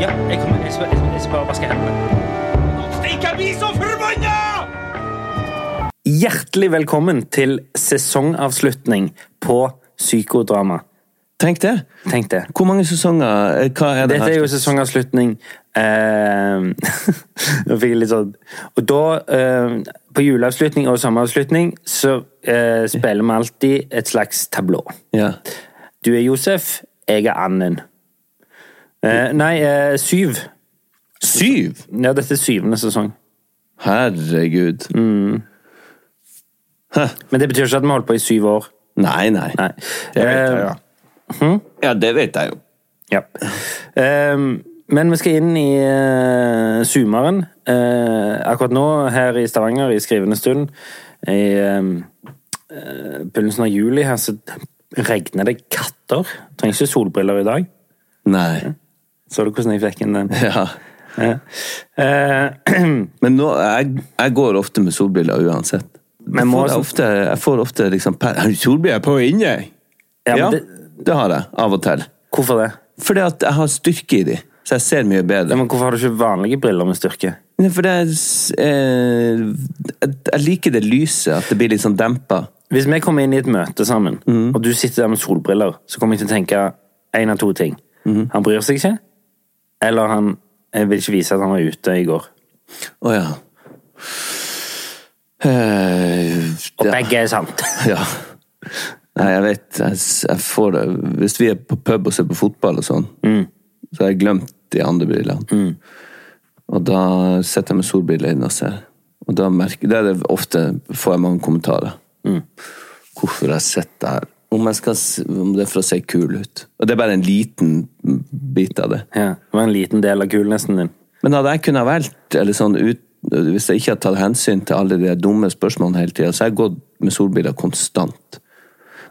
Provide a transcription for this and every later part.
Ja, jeg, kommer, jeg, skal, jeg, skal- jeg skal bare vaske hendene. Stikk, jeg blir så forbanna! Hjertelig velkommen til sesongavslutning på Psykodrama. Tenk det. Tenk det. Hvor mange sesonger eh, Hva er det Dette er jo sesongavslutning eh, Nå fikk jeg litt sånn Og da, eh, på juleavslutning og sommeravslutning, så eh, spiller vi alltid et slags tablå. Ja. Du er Josef, jeg er Annen. Eh, nei, eh, syv. Syv? Ja, dette er syvende sesong. Herregud. Mm. Men det betyr ikke at vi holdt på i syv år. Nei, nei. Nei. Det vet jeg, Eh, ja. Ja, det vet jeg jo. Ja. Ehm, men vi skal inn i uh, sumeren. Eh, akkurat nå, her i Stavanger, i skrivende stund, i eh, begynnelsen av juli her, så regner det katter. Trenger ikke solbriller i dag. Nei. Så du hvordan jeg fikk inn den? Ja. Ja. Eh, Men nå, jeg, jeg går ofte med solbriller uansett. Men jeg, får ofte, jeg får ofte liksom Har du solbriller på inne? ja, Ja, det, det, har jeg. Av og til. hvorfor det? Fordi at jeg har styrke i de, så jeg ser mye Ja, bedre. men hvorfor har du ikke vanlige briller med styrke? Nei, For det er eh, jeg, liker det lyset, at det blir litt sånn dempa. Hvis vi kommer inn i et møte sammen, og du sitter der med solbriller, så kommer jeg til å tenke en av to ting. Han bryr seg ikke, eller han jeg vil ikke vise at han var ute i går. Å ja. Eh, Og ja. begge er sant. Ja. Nei, jeg vet jeg, jeg får det Hvis vi er på pub og ser på fotball og sånn, så har jeg glemt de andre brillene. Og da sitter jeg med solbriller inne og ser. Og da merker det er det ofte får jeg mange kommentarer. Hvorfor jeg sitter her. Om, skal, om det er for å se kul ut. Og det er bare en liten bit av det. Ja, det var en liten del av kulnesten din. Men hadde jeg kunnet valgt, eller sånn ut, hvis jeg ikke hadde tatt hensyn til alle de dumme spørsmålene hele tida, så har jeg gått med solbriller konstant.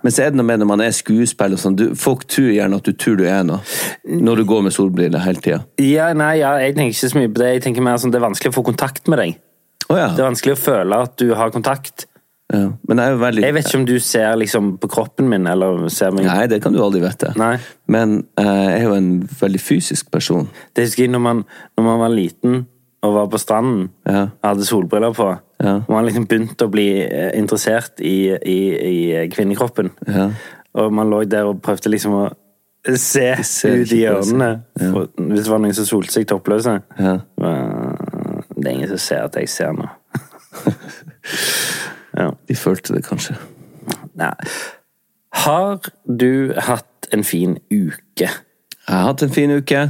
Men så er det noe med når man er skuespiller sånn, du, folk tror gjerne at du tror du er noe, når du går med solbriller hele tida. Ja, nei, ja, jeg tenker ikke så mye på det. Jeg tenker mer sånn, Det er vanskelig å få kontakt med deg. Oh, ja. Det er vanskelig å føle at du har kontakt. Ja. Men veldig Jeg vet ikke om du ser liksom på kroppen min, eller ser meg Nei, det kan du aldri vite. Nei. Men eh, jeg er jo en veldig fysisk person. Det husker jeg når man, når man var liten og var på stranden Ja. og hadde solbriller på. Ja. Og man liksom begynte å bli eh, interessert i, i, i kvinnekroppen. Ja. Og man lå der og prøvde liksom å se ut i det, hjørnene. For, hvis det var noen som solte seg toppløse. Ja. Det er ingen som ser at jeg ser noe. ja. De følte det kanskje. Nei. Har du hatt en fin uke? Jeg har hatt en fin uke.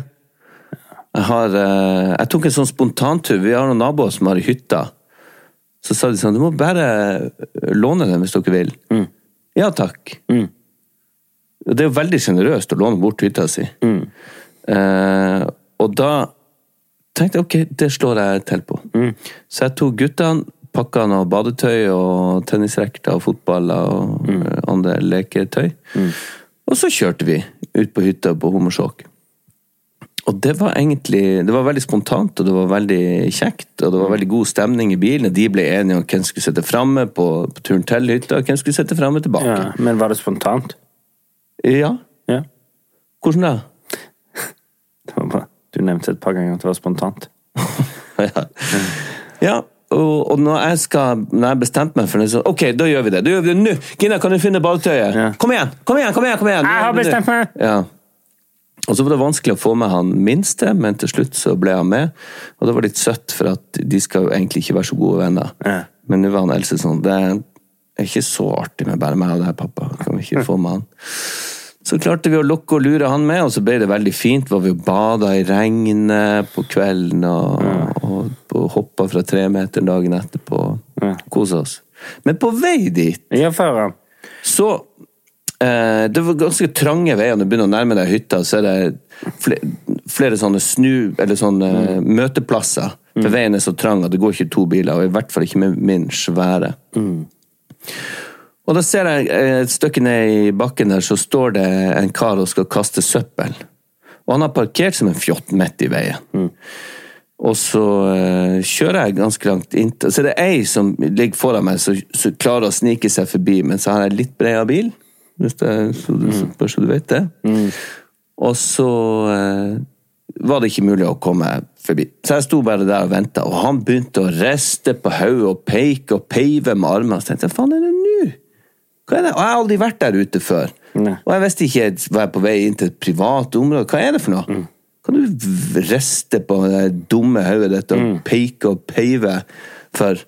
Jeg, har, eh, jeg tok en sånn spontantur. Vi har noen naboer som har hytta. Så sa de sånn Du må bare låne den hvis dere vil. Ja takk. Mm. det er jo veldig sjenerøst å låne bort hytta si. Eh, og da tenkte jeg ok, det slår jeg til på. Så jeg tok guttene pakka noe badetøy og tennisrekter og fotballer og mm. andre leketøy. Og så kjørte vi ut på hytta på Hommersåk. Og det var egentlig Det var veldig spontant, og det var veldig kjekt. Og det var veldig god stemning i bilen. og De ble enige om hvem skulle sitte framme på, på turen til hytta, og hvem skulle sitte framme tilbake. Ja, men var det spontant? Ja. Ja. Hvordan da? Du nevnte et par ganger at det var spontant. ja. ja. Og, og når jeg skal Når jeg bestemte meg for det, så Ok, da gjør vi det. Da gjør vi det nå! Gina, kan du finne badetøyet? Ja. Kom igjen! Kom igjen! kom igjen, kom igjen! Jeg har bestemt meg! Ja. Og så var det vanskelig å få med han minste, men til slutt så ble han med. Og det var litt søtt, for at de skal jo egentlig ikke være så gode venner. Ja. Men nå var han Else sånn Det er ikke så artig med bare meg og deg, pappa. Kan vi ikke få med han? Så klarte vi å lokke og lure han med, og så ble det veldig fint. Var vi og bada i regnet på kvelden og, og, og hoppa fra tremeteren dagen etterpå. Ja. Kosa oss. Men på vei dit Ja, så eh, Det var ganske trange veier når du begynner å nærme deg hytta. Så er det flere, flere sånne snu... Eller sånne møteplasser. For veien er så trang at det går ikke to biler, og i hvert fall ikke med min svære. Og da ser jeg eh, et stykke ned i bakken der, så står det en kar og skal kaste søppel. Og han har parkert som en fjott midt i veien. Og så uh, kjører jeg ganske langt inntil Så det er ei som ligger foran meg, som klarer å snike seg forbi, men så har jeg litt breia bil. Hvis det, så, du, så, bare så du vet det. Og så uh, var det ikke mulig å komme forbi. Så jeg sto bare der og venta, og han begynte å riste på hodet og peke og peive med armene. Så tenkte jeg, faen er det nå? Hva er det? Og jeg har aldri vært der ute før. Nei. Og jeg visste ikke var jeg på vei inn til et privat område. Hva er det for noe? Kan du riste på det dumme hodet ditt og peke og peive for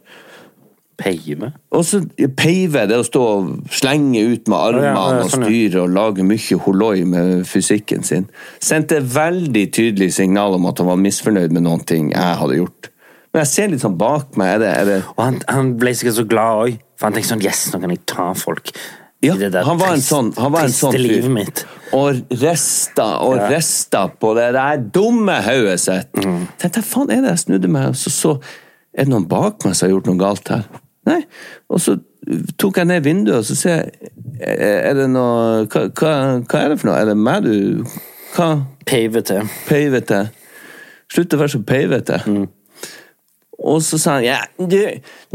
Peive? Og så peive, det å stå og slenge ut med armene Ja, ja, og sånn, ja. styre og lage mye holoi med fysikken sin. Sendte veldig tydelig signal om at han var misfornøyd med noen ting jeg hadde gjort. Men jeg ser litt sånn bak meg. Er det, er det Og han, han ble sikkert så glad òg, for han tenkte sånn Yes, nå kan jeg ta folk. i Ja, han var en sånn, han var en sånn fyr. Og resta og Ja. resta på det der dumme hodet sitt. Mm. Tenkte jeg, faen er det jeg snudde meg, og så så Er det noen bak meg som har gjort noe galt her? Nei. Og så tok jeg ned vinduet, og så ser jeg Er det noe hva, hva, hva er det for noe? Er det meg du Hva? Peivete. Peivete. Slutt å være så peivete. Og så sa han ja, du,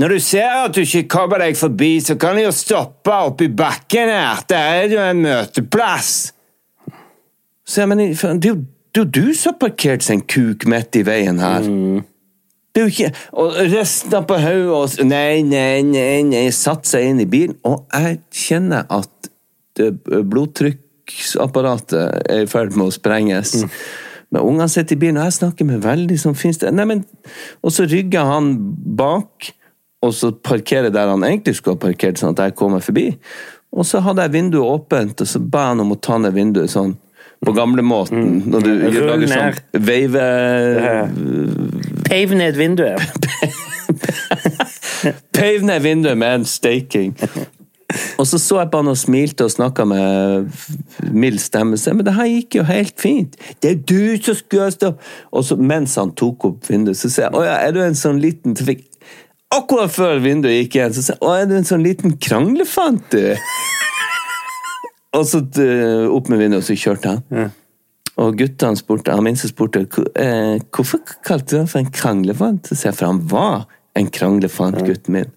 når du ser at du ikke kommer deg forbi, så kan du jo stoppe oppi bakken her. Der er det jo en møteplass. Så jeg, men det er jo det er jo du som har parkert en kuk midt i veien her. Det er jo ikke Og resten på hodet og Nei, nei, nei, nei. Satt seg inn i bilen. Og jeg kjenner at det blodtrykksapparatet er i ferd med å sprenges. Men ungene sitter i bilen, og jeg snakker med veldig sånn finnes det Nei, men Og så rygger han bak, og så parkerer der han egentlig skulle ha parkert, sånn at jeg kommer forbi. Og så hadde jeg vinduet åpent, og så ba han om å ta ned vinduet sånn. På gamlemåten. Når du Rull lager sånn ned. veive... Peiv ned vinduet. Peiv ned vinduet med en staking. Og så så jeg på han og smilte og snakka med mild stemme. Men det her gikk jo helt fint. Det er du som skulle stå Og så mens han tok opp vinduet, så sier jeg å ja, er du en sånn liten så fikk, Akkurat før vinduet gikk igjen, så sier jeg å, er du en sånn liten kranglefant, du? og så eh, opp med vinduet, og så kjørte han. Og guttene spurte, han minste spurte eh, hvorfor kalte du han for en kranglefant. Så sier jeg, for han var en kranglefant, gutten min.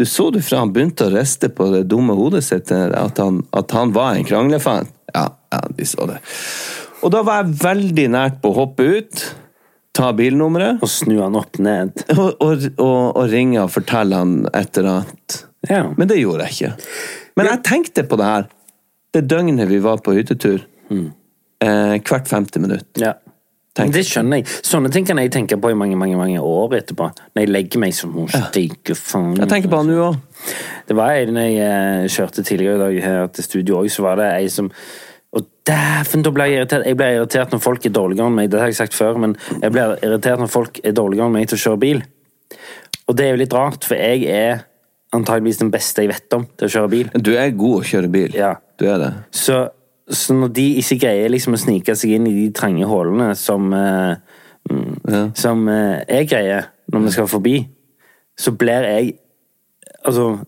Du så du fra han begynte å riste på det dumme hodet sitt, at han, at han var en kranglefan? Ja, ja, de så det. Og da var jeg veldig nært på å hoppe ut, ta bilnummeret, Og snu han opp ned. og, og, og, og ringe og fortelle han et eller annet. Ja. Men det gjorde jeg ikke. Men jeg tenkte på det her, det døgnet vi var på hyttetur. Eh, hvert femte minutt. ja. Det skjønner jeg. Sånne ting kan jeg tenke på i mange mange, mange år etterpå. Når jeg legger meg som steike faen. Jeg tenker på han nå òg. Det var en jeg eh, kjørte tidligere i dag her til studio òg, så var det ei som Og dæven, da ble jeg irritert. Jeg blir irritert når folk er dårligere enn meg. Det har jeg sagt før, men jeg blir irritert når folk er dårligere enn meg til å kjøre bil. Og det er jo litt rart, for jeg er antageligvis den beste jeg vet om til å kjøre bil. Du er god å kjøre bil. Ja. Du er det. Så, så når de ikke greier liksom å snike seg inn i de trange hullene som, eh, mm, Ja. som eh, jeg greier når vi skal forbi, så blir jeg Altså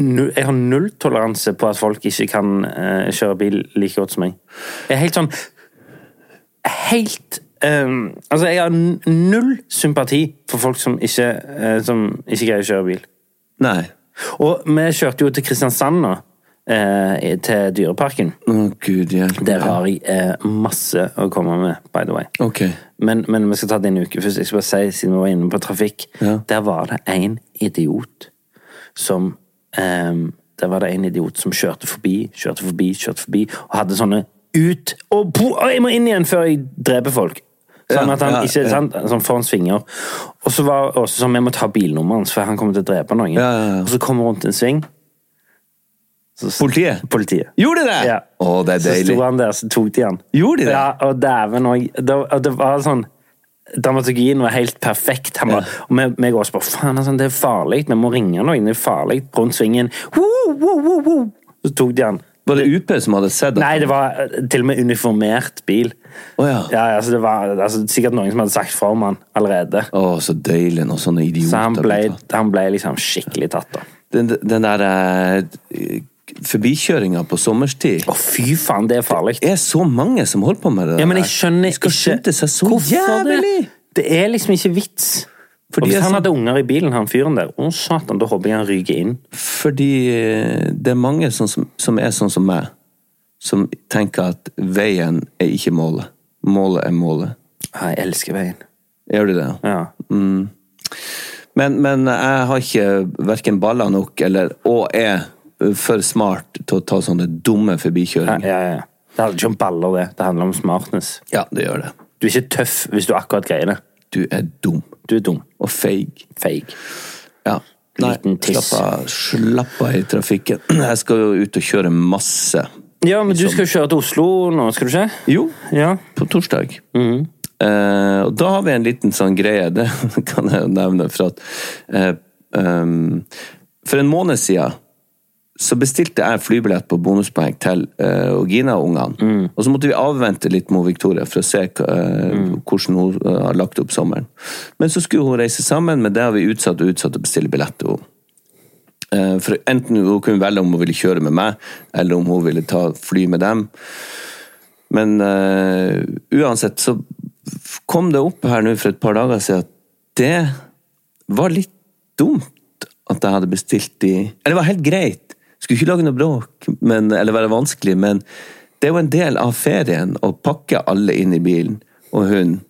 nu- Jeg har nulltoleranse på at folk ikke kan eh, kjøre bil like godt som meg. Jeg er helt sånn Helt Um, Altså, jeg har null sympati for folk som ikke, uh, som ikke greier å kjøre bil. Nei. Og vi kjørte jo til Kristiansand nå, eh, til Dyreparken. Å, gud. Der har jeg eh, masse å komme med, by the way. Okay. Men, men vi skal ta det en uke først. Jeg skal bare si, siden vi var inne på trafikk, Ja. der var det en idiot som eh, Der var det en idiot som kjørte forbi, kjørte forbi, kjørte forbi, og hadde sånne ut og po, å, Jeg må inn igjen før jeg dreper folk! Sånn at han ja, ikke ja. sant, sånn foran svinger. Og så var også sånn vi må ta bilnummeret hans, for han kommer til å drepe noen. Og så kommer han rundt en sving. Så, Politiet? Politiet. Gjorde de det? Ja. Å, det er deilig. Så sto han der, så tok de han. Gjorde de det? Ja, og dæven òg. Det, det var sånn Dramaturgien var helt perfekt. Han bare, og vi, går også bare faen, altså, det er farlig, vi må ringe noen. Det er farlig. Rundt svingen. Woo, woo, woo, woo. Så tok de han. Var det UP som hadde sett det? Nei, det var eh, til og med uniformert bil. Oh, ja. Ja, altså, det var altså, sikkert noen som hadde sagt fra om han allerede. Å, så deilig når sånne idioter Så han ble, han ble liksom skikkelig tatt, da. Den, den der eh, forbikjøringa på sommerstid Å, fy faen, det er farlig. Det er så mange som holder på med det. Ja, men jeg skjønner ikke hvorfor! Det, det er liksom ikke vits. Fordi og hvis han hadde unger i bilen, han fyren der, å satan, da håper jeg han ryker inn. Fordi eh, det er mange som, som er sånn som meg, som tenker at veien er ikke målet. Målet er målet. Ja, Jeg elsker veien. Gjør du det? Ja. Men, men jeg har ikke verken baller nok eller, og er for smart til å ta sånne dumme Ja, forbikjøringer. ja, ja. Det handler ikke om baller, det. Det handler om smartness. Ja, det gjør det. Du er ikke tøff hvis du akkurat greier det. Du er dum. Du er dum. Og feig. Feig. Ja. Nei, Liten tiss. slapp av, i trafikken. Jeg skal jo ut og kjøre masse. Ja, men du skal jo kjøre til Oslo nå, skal du ikke? Jo, Ja. på torsdag. Mhm. Eh, og da har vi en liten sånn greie, det kan jeg jo nevne, for at eh, um, For en måned siden så bestilte jeg flybillett på bonuspoeng til uh, og Gina og ungene. Og så måtte vi avvente litt med Victoria for å se eh, hvordan hun uh, har lagt opp sommeren. Men så skulle hun reise sammen, men det har vi utsatt og utsatt å bestille billett til henne. Eh, For enten hun kunne velge om hun ville kjøre med meg, eller om hun ville ta fly med dem. Men eh, uansett så kom det opp her nå for et par dager siden at det var litt dumt at jeg hadde bestilt de Eller det var helt greit. Skulle ikke lage noe bråk men, eller være vanskelig, men det er jo en del av ferien å pakke alle inn i bilen, og hund.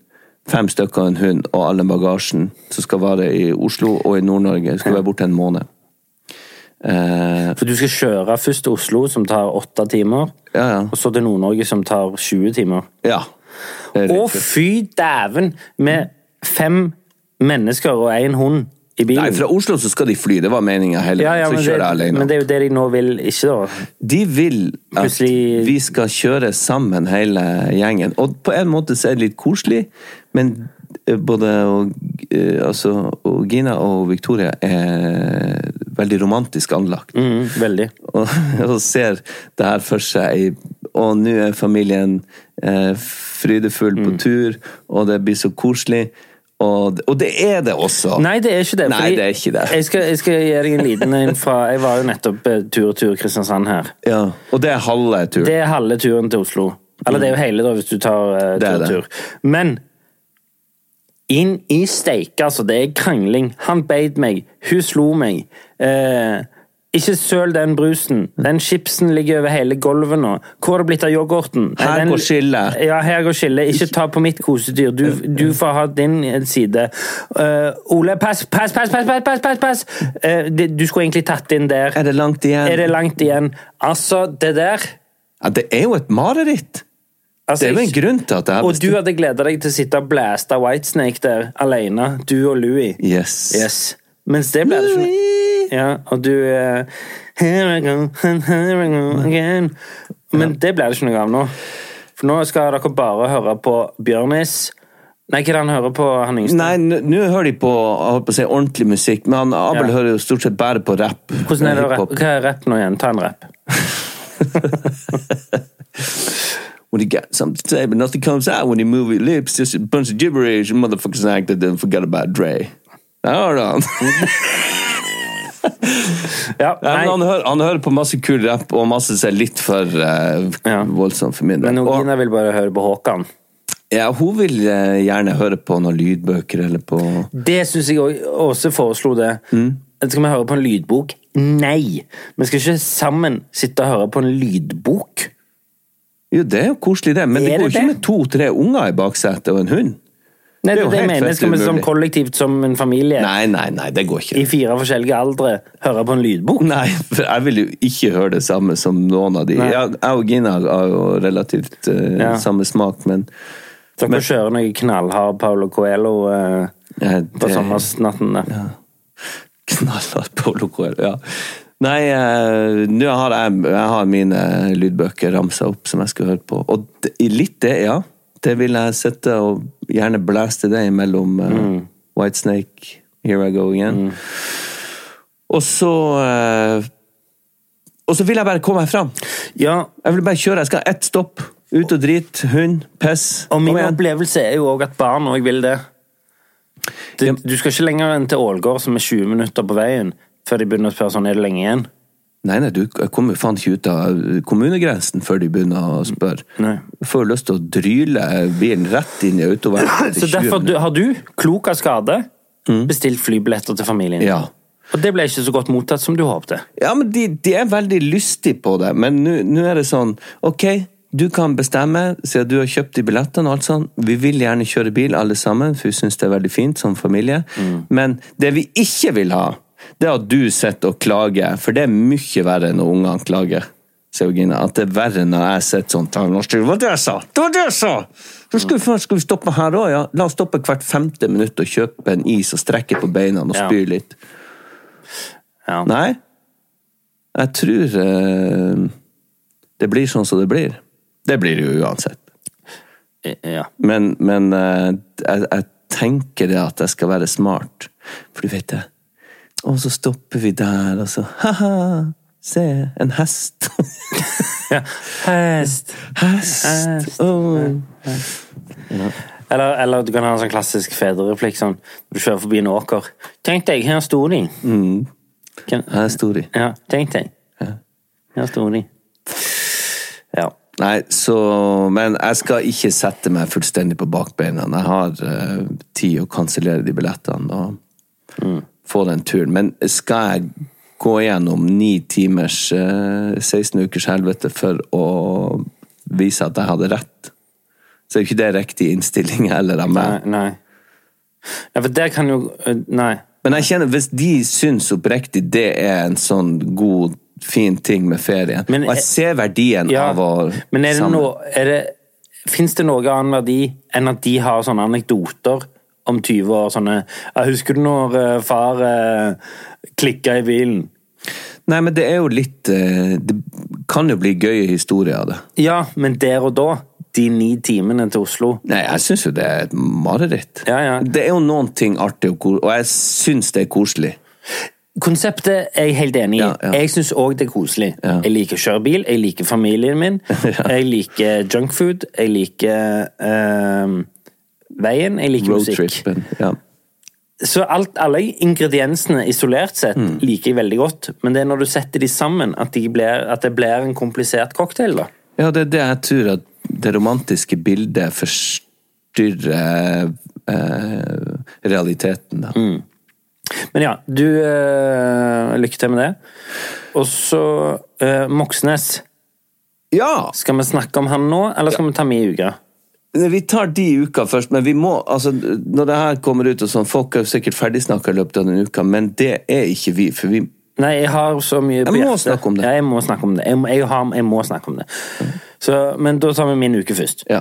Fem stykker og en hund, og alle bagasjen som skal være i Oslo og i Nord-Norge. Skal være borte en måned. Eh, For du skal kjøre først til Oslo, som tar åtte timer. ja, ja. Og så til Nord-Norge, som tar 20 timer. ja. Å, fy dæven! Med fem mennesker og én hund i bilen. Nei, fra Oslo så skal de fly, det var meninga heller. ja, ja, så men, kjører jeg alene. men det er jo det de nå vil ikke, da. De vil at Plutselig- vi skal kjøre sammen, hele gjengen. Og på en måte så er det litt koselig, men eh, både og, eh, altså, og Gina og Victoria er veldig romantisk anlagt. Mm, veldig. Og, og ser det her for seg Og nå er familien eh, frydefull på Mm. tur, og det blir så koselig. Og, og det er det også! Nei, det er ikke det. Nei, det er ikke det. Jeg skal, jeg skal gi deg en liten en fra Jeg var jo nettopp eh, tur-tur Kristiansand her. Ja, og det er halve turen. Det er halve turen til Oslo. Eller det er jo hele, da, hvis du tar uh, er tur-tur. Men inn i steike, altså. Det er krangling. Han beit meg. Hun slo meg. Eh, ikke søl den brusen. Den chipsen ligger over hele gulvet nå. Hvor er det blitt av yoghurten? Her går skillet. Ja, her går skillet. Ikke ta på mitt kosedyr. Du, du får ha din side. Uh, Ole, pass, pass, pass, pass, pass! pass, pass. Uh, du skulle egentlig tatt inn der. Er det langt igjen? Er det langt igjen? Altså, det der ja, Det er jo et mareritt! Altså, det er jo en grunn til at det er... Og du hadde gleda deg til å sitte og blæste Whitesnake der alene, du og Louie. Yes. yes. Mens det ble det ikke. Ja, og du eh, Here I go, here I go again. Men det ble det ikke noe av nå. For nå skal dere bare høre på Bjørnis. Nei, hva er det han hører på, han yngste? Nei, nå hører de på, på si ordentlig musikk, men han, Abel Ja. hører jo stort sett bare på rapp. Hvordan er det Hiphop. rappe? Hva er rapp nå igjen? Ta en rapp. When you got something to say, but nothing comes out when you move your lips, just a bunch of gibberish, motherfuckers acted and forgot about Dre. Hold han. Ja, han, hører, han hører på masse kul rapp og masse som er litt for uh, Ja. voldsomt for min del. men Gina vil bare høre på Håkan. Ja, hun vil uh, gjerne høre på noen lydbøker eller på Det syns jeg også foreslo det. Mm. Skal vi høre på en lydbok? Nei! Vi skal ikke sammen sitte og høre på en lydbok. Jo, det er jo koselig, det, men det Er går det ikke det? med to-tre unger i baksetet og en hund. Nei, Det det, det vi sånn umulig. kollektivt som en familie Nei, nei, nei, det går ikke. i fire forskjellige aldre høre på en lydbok? Nei, for jeg vil jo ikke høre det samme som noen av de. Nei. Jeg, jeg og Gina har jo relativt uh, Ja. samme smak, men Dere Men- kjører noe knallhard Paulo Coelho uh, ja, det, på det- sommernatten. der. Knallhard Paulo Coelho, ja. Nei, uh, nå har jeg, jeg har mine lydbøker ramsa opp som jeg skal høre på. Og litt det, ja. Det vil jeg sitte og gjerne blæste det imellom uh, Mm. Whitesnake, Here I Go Again. Og så uh, Og så vil jeg bare komme meg fram. Ja, Jeg vil bare kjøre. Jeg skal ha ett stopp. Ut og drit, hund, piss. og min opplevelse er jo òg at barn òg vil det. Du. Du skal ikke lenger enn til Ålgård, som er 20 minutter på veien, før de begynner å spørre sånn er det lenge igjen. Nei, nei, du kommer faen ikke ut av kommunegrensen før de begynner å spørre. Nei. Får lyst til å dryle bilen rett inn i autoveien. Så derfor du, har du, klok av skade, bestilt flybilletter til familien. Ja. Og det ble ikke så godt mottatt som du håpte. Ja, men de, de er veldig lystige på det, men nå er det sånn Ok, du kan bestemme, siden du har kjøpt de billettene og alt sånn. Vi vil gjerne kjøre bil alle sammen, for vi syns det er veldig fint som familie. Men det vi ikke vil ha, det at du sitter og klager, for det er mye verre når ungene klager. Georgina, at det er verre når jeg sitter sånn «Ta norsk styr». Hva var det jeg sa? Det var det jeg sa! Så skal, vi, skal vi stoppe her òg, ja? La oss stoppe hvert femte minutt og kjøpe en is og strekke på beina og spy litt. Ja. Nei. Jeg tror eh, det blir sånn som det blir. Det blir det jo uansett. ja. Men, men eh, jeg, jeg tenker det at jeg skal være smart. For du vet det. Og så stopper vi der, og så Ha-ha! Se, en hest. ja. Hest. hest. Hest. Åh. Eller, eller du kan ha en sånn klassisk fedrereplikk sånn du kjører forbi en åker. Tenk deg, her sto de. Mm. Her sto de. Ja, tenk deg. Her sto de. Ja. Nei, så Men jeg skal ikke sette meg fullstendig på bakbeina. Jeg har uh, tid å kansellere de billettene og få den turen. Men skal jeg gå gjennom ni timers eh, 16 ukers helvete for å vise at jeg hadde rett, så er jo ikke det riktig innstilling heller av Nei. meg. nei. For det kan jo øh, Nei. Men jeg kjenner, hvis de syns oppriktig det er en sånn god, fin ting med ferien, Men og jeg ser verdien Ja, av å men er det sammen- noe er Fins det noe annen verdi enn at de har sånne anekdoter om 20 år? Sånne Jeg 'Husker du når eh, far eh, klikka i bilen?' Nei, men det er jo litt eh, Det kan jo bli gøye historier av det. Ja, men der og da, de ni timene til Oslo Nei, jeg syns jo det er et mareritt. Ja, ja. Det er jo noen ting artig, og, og jeg syns det er koselig. Konseptet er jeg helt enig i. Ja. Jeg syns òg det er koselig. Jeg liker å kjøre bil, jeg liker familien min, jeg liker junkfood, jeg liker eh, veien, jeg liker musikk. Ja. Så alt, alle ingrediensene isolert sett Mm. liker jeg veldig godt, men det er når du setter de sammen at, de blir, at det blir en komplisert cocktail. da. ja, det er det jeg tror at det romantiske bildet forstyrrer eh, realiteten, da. Mm. Men ja, du eh, Lykke til med det. Og så eh, Moxnes. Ja! Skal vi snakke om han nå, eller skal vi ta med i uka? Vi tar de uka først, men vi må altså, Når det her kommer ut og sånn, Folk er jo sikkert ferdigsnakka i løpet av den uka, men det er ikke vi. For vi Nei, jeg har så mye Jeg må snakke om det. Ja, jeg må snakke om det. Jeg, må- jeg, har, jeg må snakke om det. Så, men da tar vi min uke først. Ja.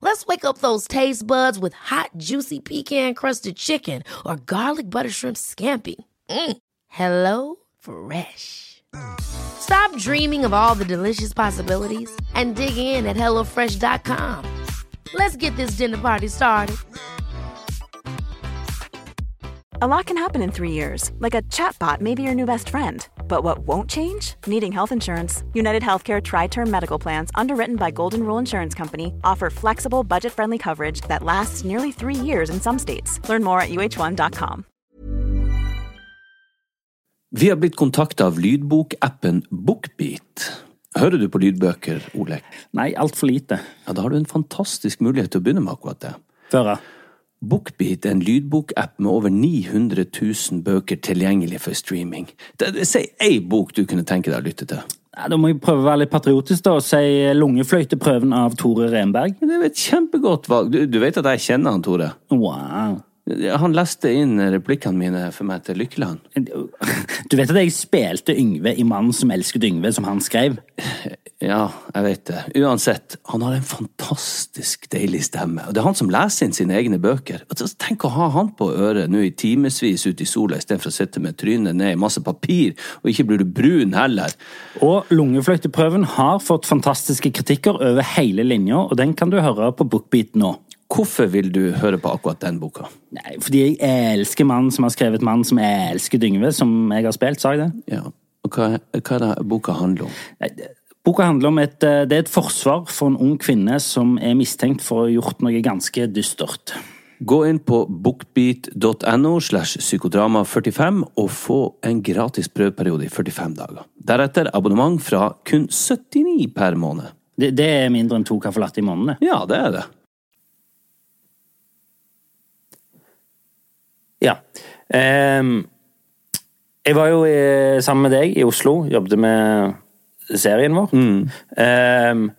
Let's wake up those taste buds with hot, juicy pecan crusted chicken or garlic butter shrimp scampi. Mm. Hello Fresh. Stop dreaming of all the delicious possibilities and dig in at HelloFresh.com. Let's get this dinner party started. A lot can happen in three years, like a chatbot may be your new best friend. But what won't change? Needing health insurance. United Healthcare Tri Term Medical Plans, underwritten by Golden Rule Insurance Company, offer flexible, budget friendly coverage that lasts nearly three years in some states. Learn more at uh1.com. Vi har blitt kontakta av lydbokappen Bookbeat. Hører du på lydbøker, Olek? Nei, altfor lite. Ja, Da har du en fantastisk mulighet til å begynne med akkurat det. Føre. Bookbeat er en lydbokapp med over 900 000 bøker tilgjengelig for streaming. Si ei bok du kunne tenke deg å lytte til. Ja, da må jeg prøve å være litt patriotisk da, og si Lungefløyteprøven av Tore Renberg. Det er et kjempegodt valg. Du, du vet at jeg kjenner han, Tore? Wow. Han leste inn replikkene mine for meg til Lykkeland. Du vet at jeg spilte Yngve i Mannen som elsket Yngve, som han skrev? Ja, jeg vet det. Uansett, han har en fantastisk deilig stemme. Og det er han som leser inn sine egne bøker. Altså, Tenk å ha han på øret nå i timevis ute i sola istedenfor å sitte med trynet ned i masse papir, og ikke blir du brun heller. Og Lungefløyteprøven har fått fantastiske kritikker over hele linja, og den kan du høre på Bookbeat nå. Hvorfor vil du høre på akkurat den boka? Nei, fordi jeg elsker mannen som har skrevet 'Mannen som elsker Dyngve', som jeg har spilt, sa jeg det? Ja, og hva, hva er det boka handler om? Nei, det- Boka handler om et, eh, det er et forsvar for en ung kvinne som er mistenkt for å ha gjort noe ganske dystert. Gå inn på bookbeat.no slash psykodrama45 og få en gratis prøveperiode i 45 dager. Deretter abonnement fra kun 79 per måned. Det, det er mindre enn to caffè latte i måneden. Ja, det er det. Ja. Um, jeg var jo i, sammen med deg i Oslo, jobbet med serien vår. Ehm,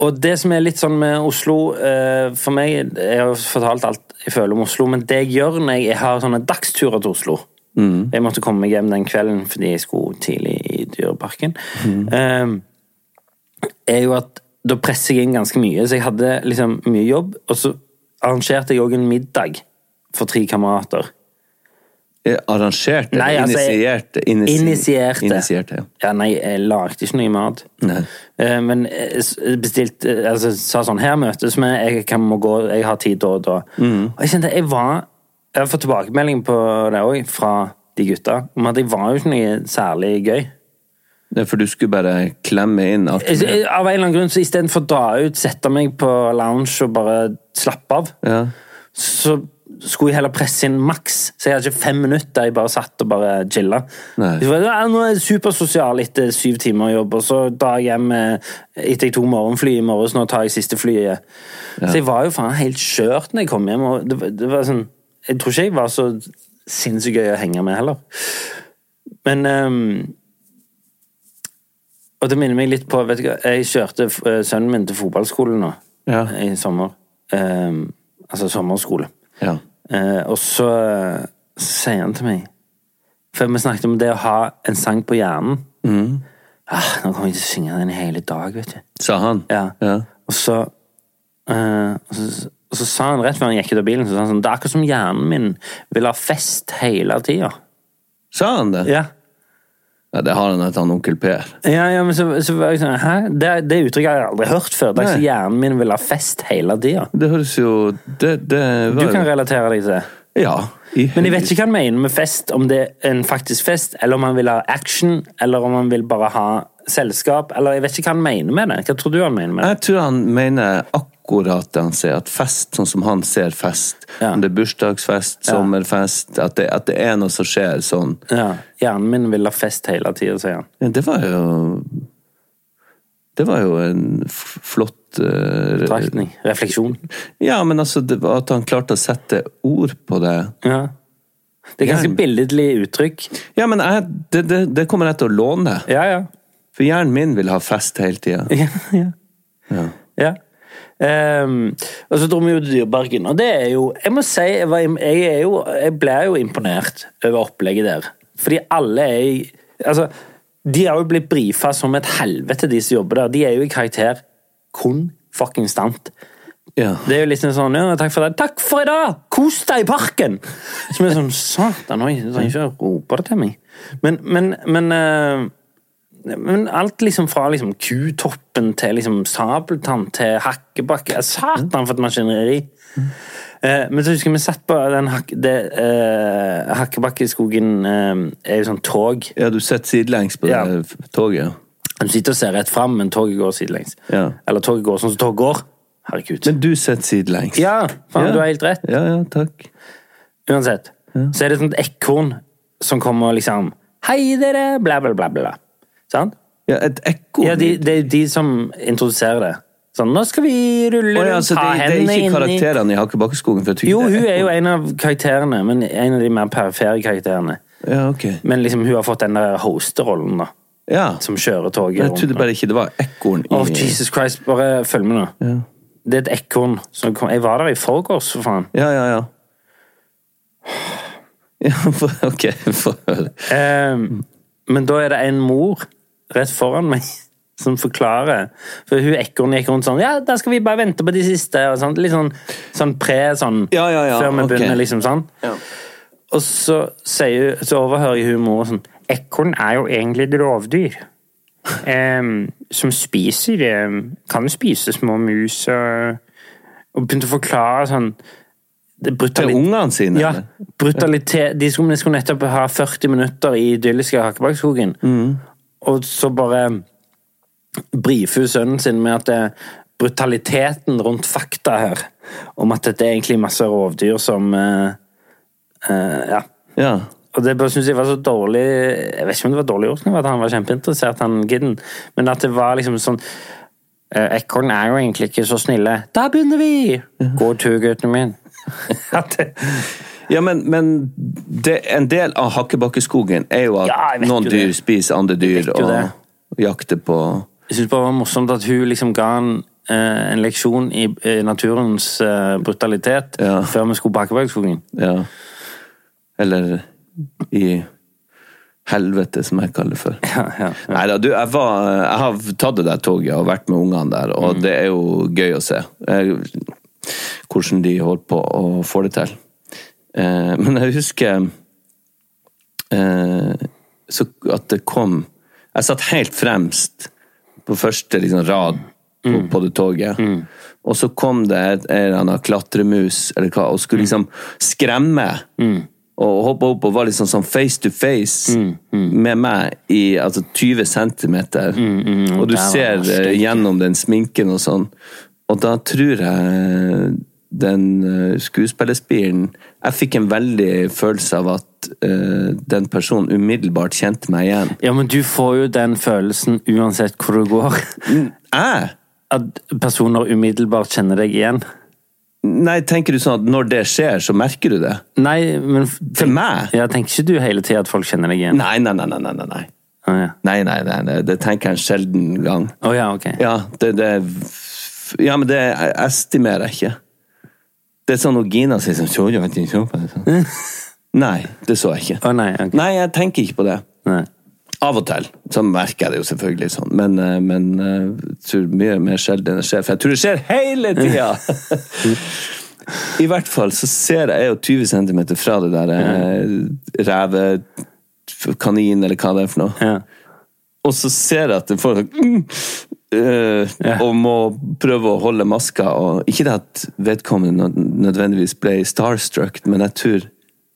og det som er litt sånn med Oslo uh, For meg Jeg har fortalt alt jeg føler om Oslo, men det jeg gjør når jeg har sånne dagsturer til Oslo Jeg måtte komme meg hjem den kvelden fordi jeg skulle tidlig i Dyreparken. Ehm, er jo at da presser jeg inn ganske mye. Så jeg hadde liksom mye jobb, og så arrangerte jeg òg en middag for tre kamerater. Eh, Arrangert eller Nei, altså, initierte? Initi- Initierte. Initierte, ja. Ja, nei, jeg lagde ikke noe mat. Nei. Eh, Men s- bestilte altså, Sa sånn Her møtes vi, jeg kan må gå, jeg har tid da og da. Mm. Og jeg kjente jeg var Jeg har fått tilbakemelding på det òg, fra de gutta, om at jeg var jo ikke noe særlig gøy. Er for du skulle bare klemme inn alt Av en eller annen grunn, så istedenfor å dra ut, sette meg på lounge og bare slappe av, Ja. så skulle jeg heller presse inn maks. Så jeg hadde ikke fem minutter der jeg bare satt og bare chilla. «Ja, Nå er jeg supersosial etter syv timer jobb, og så drar jeg hjem eh, etter jeg tok morgenfly i morges. Nå tar jeg siste flyet. Så jeg var jo faen helt skjørt når jeg kom hjem. og det, var- det var sånn, Jeg tror ikke jeg var så sinnssykt gøy å henge med heller. Men um, Og det minner meg litt på vet du hva, Jeg kjørte eh, sønnen min til fotballskolen nå Ja. i sommer. Um, altså sommerskole. ja. Eh, og så, sier han til meg For vi snakket om det å ha en sang på hjernen. Ah, nå kommer jeg til å synge den i hele dag, vet du. Sa han? Ja. Ja. Og, så, eh, og, så, og så sa han rett før han gikk ut av bilen så sa han sånn, Det er akkurat som hjernen min vil ha fest hele tida. Sa han det? Ja. Ja, det har han etter han onkel Per. Ja, ja, men så, så var jeg sånn Hæ? Det, det uttrykket har jeg aldri hørt før. Det er ikke hjernen min vil ha fest hele tida. Det høres jo Det, det Du kan relatere deg til det. Ja. i Men jeg vet ikke hva han mener med fest, om det er en faktisk fest, eller om han vil ha action, eller om han vil bare ha selskap, eller jeg vet ikke hva han mener med det. Hva tror du han mener med det? Jeg tror han mener akkurat det han sier, at fest, sånn som han ser fest, Ja. om det er bursdagsfest, sommerfest, at det, at det er noe som skjer sånn. Ja, Hjernen min vil ha fest hele tida, sier han. Ja, Det var jo Det var jo en flott eh, Betraktning. Refleksjon. Ja, men altså, det var at han klarte å sette ord på det. Ja. Det er ganske billedlig uttrykk. Ja, men jeg, det, det, det kommer jeg til å låne. Ja, ja. For hjernen min vil ha fest hele tida. Ja, ja. Ja. Ehm, og så dro vi jo til Dyreparken, og det er jo Jeg må si, jeg, var, jeg, jo, jeg ble jo imponert over opplegget der. Fordi alle er Altså, de har jo blitt brifa som et helvete, de som jobber der. De er jo i karakter kun fucking stant. Ja. Det er jo liksom sånn ja, 'Takk for det.' 'Takk for i dag! Kos deg i parken!' Som er sånn Satan, oi, du trenger ikke å rope det til meg. Men, men, men eh, men alt liksom fra liksom kutoppen til liksom sabeltann til hakkebakke Satan, for et maskineri! Eh, men så husker jeg vi satt på den hak det, eh, Hakkebakkeskogen eh, er jo sånn tog. ja, du sitter sidelengs på Ja. det toget. Du sitter og ser rett fram, men toget går sidelengs. Ja. Eller toget går sånn som tog går. Herregud. Men du sitter sidelengs. ja, faen, Ja. du har helt rett. Ja, ja, takk. Uansett. Så er det et sånt ekorn som kommer og liksom Hei, dere! Bla, bla, bla. bla. Sant? Ja, et ekko. Ja, de, det er jo de som introduserer det. Sånn, nå skal vi rulle Å ja, rundt, så det, ta det er ikke karakterene i Hakkebakkeskogen? Jo, hun er jo en av karakterene, men en av de mer perifere karakterene. Ja, ok. Men liksom, hun har fått den der hosterollen, da. Ja. Som kjører toget jeg trodde bare ikke det var ekkoen i oh, Jesus Christ, bare følg med nå. Ja. Det er et ekorn Jeg var der i forgårs, for faen. Ja, ja, ja. Ja, for- ok, høre. Ehm, men da er det en mor rett foran meg som forklarer For hun ekornet gikk rundt sånn Ja, da skal vi bare vente på de siste. Og sånt. Litt sånn, sånn pre sånn Ja, ja, ja, før vi okay. begynner, liksom sånn. Og så, sier, så overhører hun mora sånn Ekorn er jo egentlig et rovdyr. Um, som spiser um, Kan spise små mus og Og begynte å forklare sånn det Til ungene sine? ja, brutalitet De skulle, nettopp ha 40 minutter i idylliske Hakkebakkeskogen. Og så bare brifer hun sønnen sin med at det, brutaliteten rundt fakta her, om at dette er egentlig masse rovdyr som eh, eh, Ja. Ja. Og det bare synes jeg var så dårlig Jeg vet ikke om det var dårlig gjort, at han var kjempeinteressert, han gidden, men at det var liksom sånn eh, Ekorn er jo egentlig ikke så snille. Da begynner vi! Gå tur, gutten min. At det, Ja, men, men det, en del av Hakkebakkeskogen er jo at Ja, noen jo dyr spiser andre dyr og, det. jakter på Jeg synes bare det var morsomt at hun liksom ga en, eh, en leksjon i, i naturens eh, brutalitet Ja. før vi skulle på Hakkebakkeskogen. Ja. Eller i helvete, som jeg kaller det for. Ja, ja, ja. Nei da, du, jeg, var, jeg har tatt det der toget og vært med ungene der, og Mm. det er jo gøy å se. Jeg, hvordan de holder på å få det til. Eh, men jeg husker eh, så at det kom Jeg satt helt fremst på første liksom, rad på, Mm. på det toget. Og så kom det en eller annen klatremus eller hva, og skulle liksom skremme. Og hoppe opp og var liksom sånn face to face med meg i altså 20 centimeter. og du ser eh, gjennom den sminken og sånn. Og da tror jeg den eh, skuespillerspiren Jeg fikk en veldig følelse av at uh, den personen umiddelbart kjente meg igjen. ja, men du får jo den følelsen uansett hvor du går. Jeg? At personer umiddelbart kjenner deg igjen. Nei, tenker du sånn at når det skjer, så merker du det? Nei, men For meg? Ja, Tenker ikke du hele tida at folk kjenner deg igjen? Nei, nei, nei, nei, nei, nei. Ah, ja. Nei, nei, nei, nei. det tenker jeg en sjelden gang. Å ja, ok. Ja, det, det Ja, men det jeg estimerer jeg ikke. Det er sånn når Gina sier sånn «Så du at jeg så på det?» Nei, det så jeg ikke. Å nei, okay. Nei, jeg tenker ikke på det. Nei. Av og til så merker jeg det jo selvfølgelig sånn, men, eh, men eh, jeg tror mye mer sjelden det skjer. For jeg tror det skjer hele tida! I hvert fall så ser jeg jeg er jo 20 cm fra det der ja. reve... Kanin, eller hva det er for noe. Ja. Og så ser jeg at det får sånn mm, eh, Og må prøve å holde maska. Og ikke det at vedkommende nødvendigvis ble starstruck, men jeg tror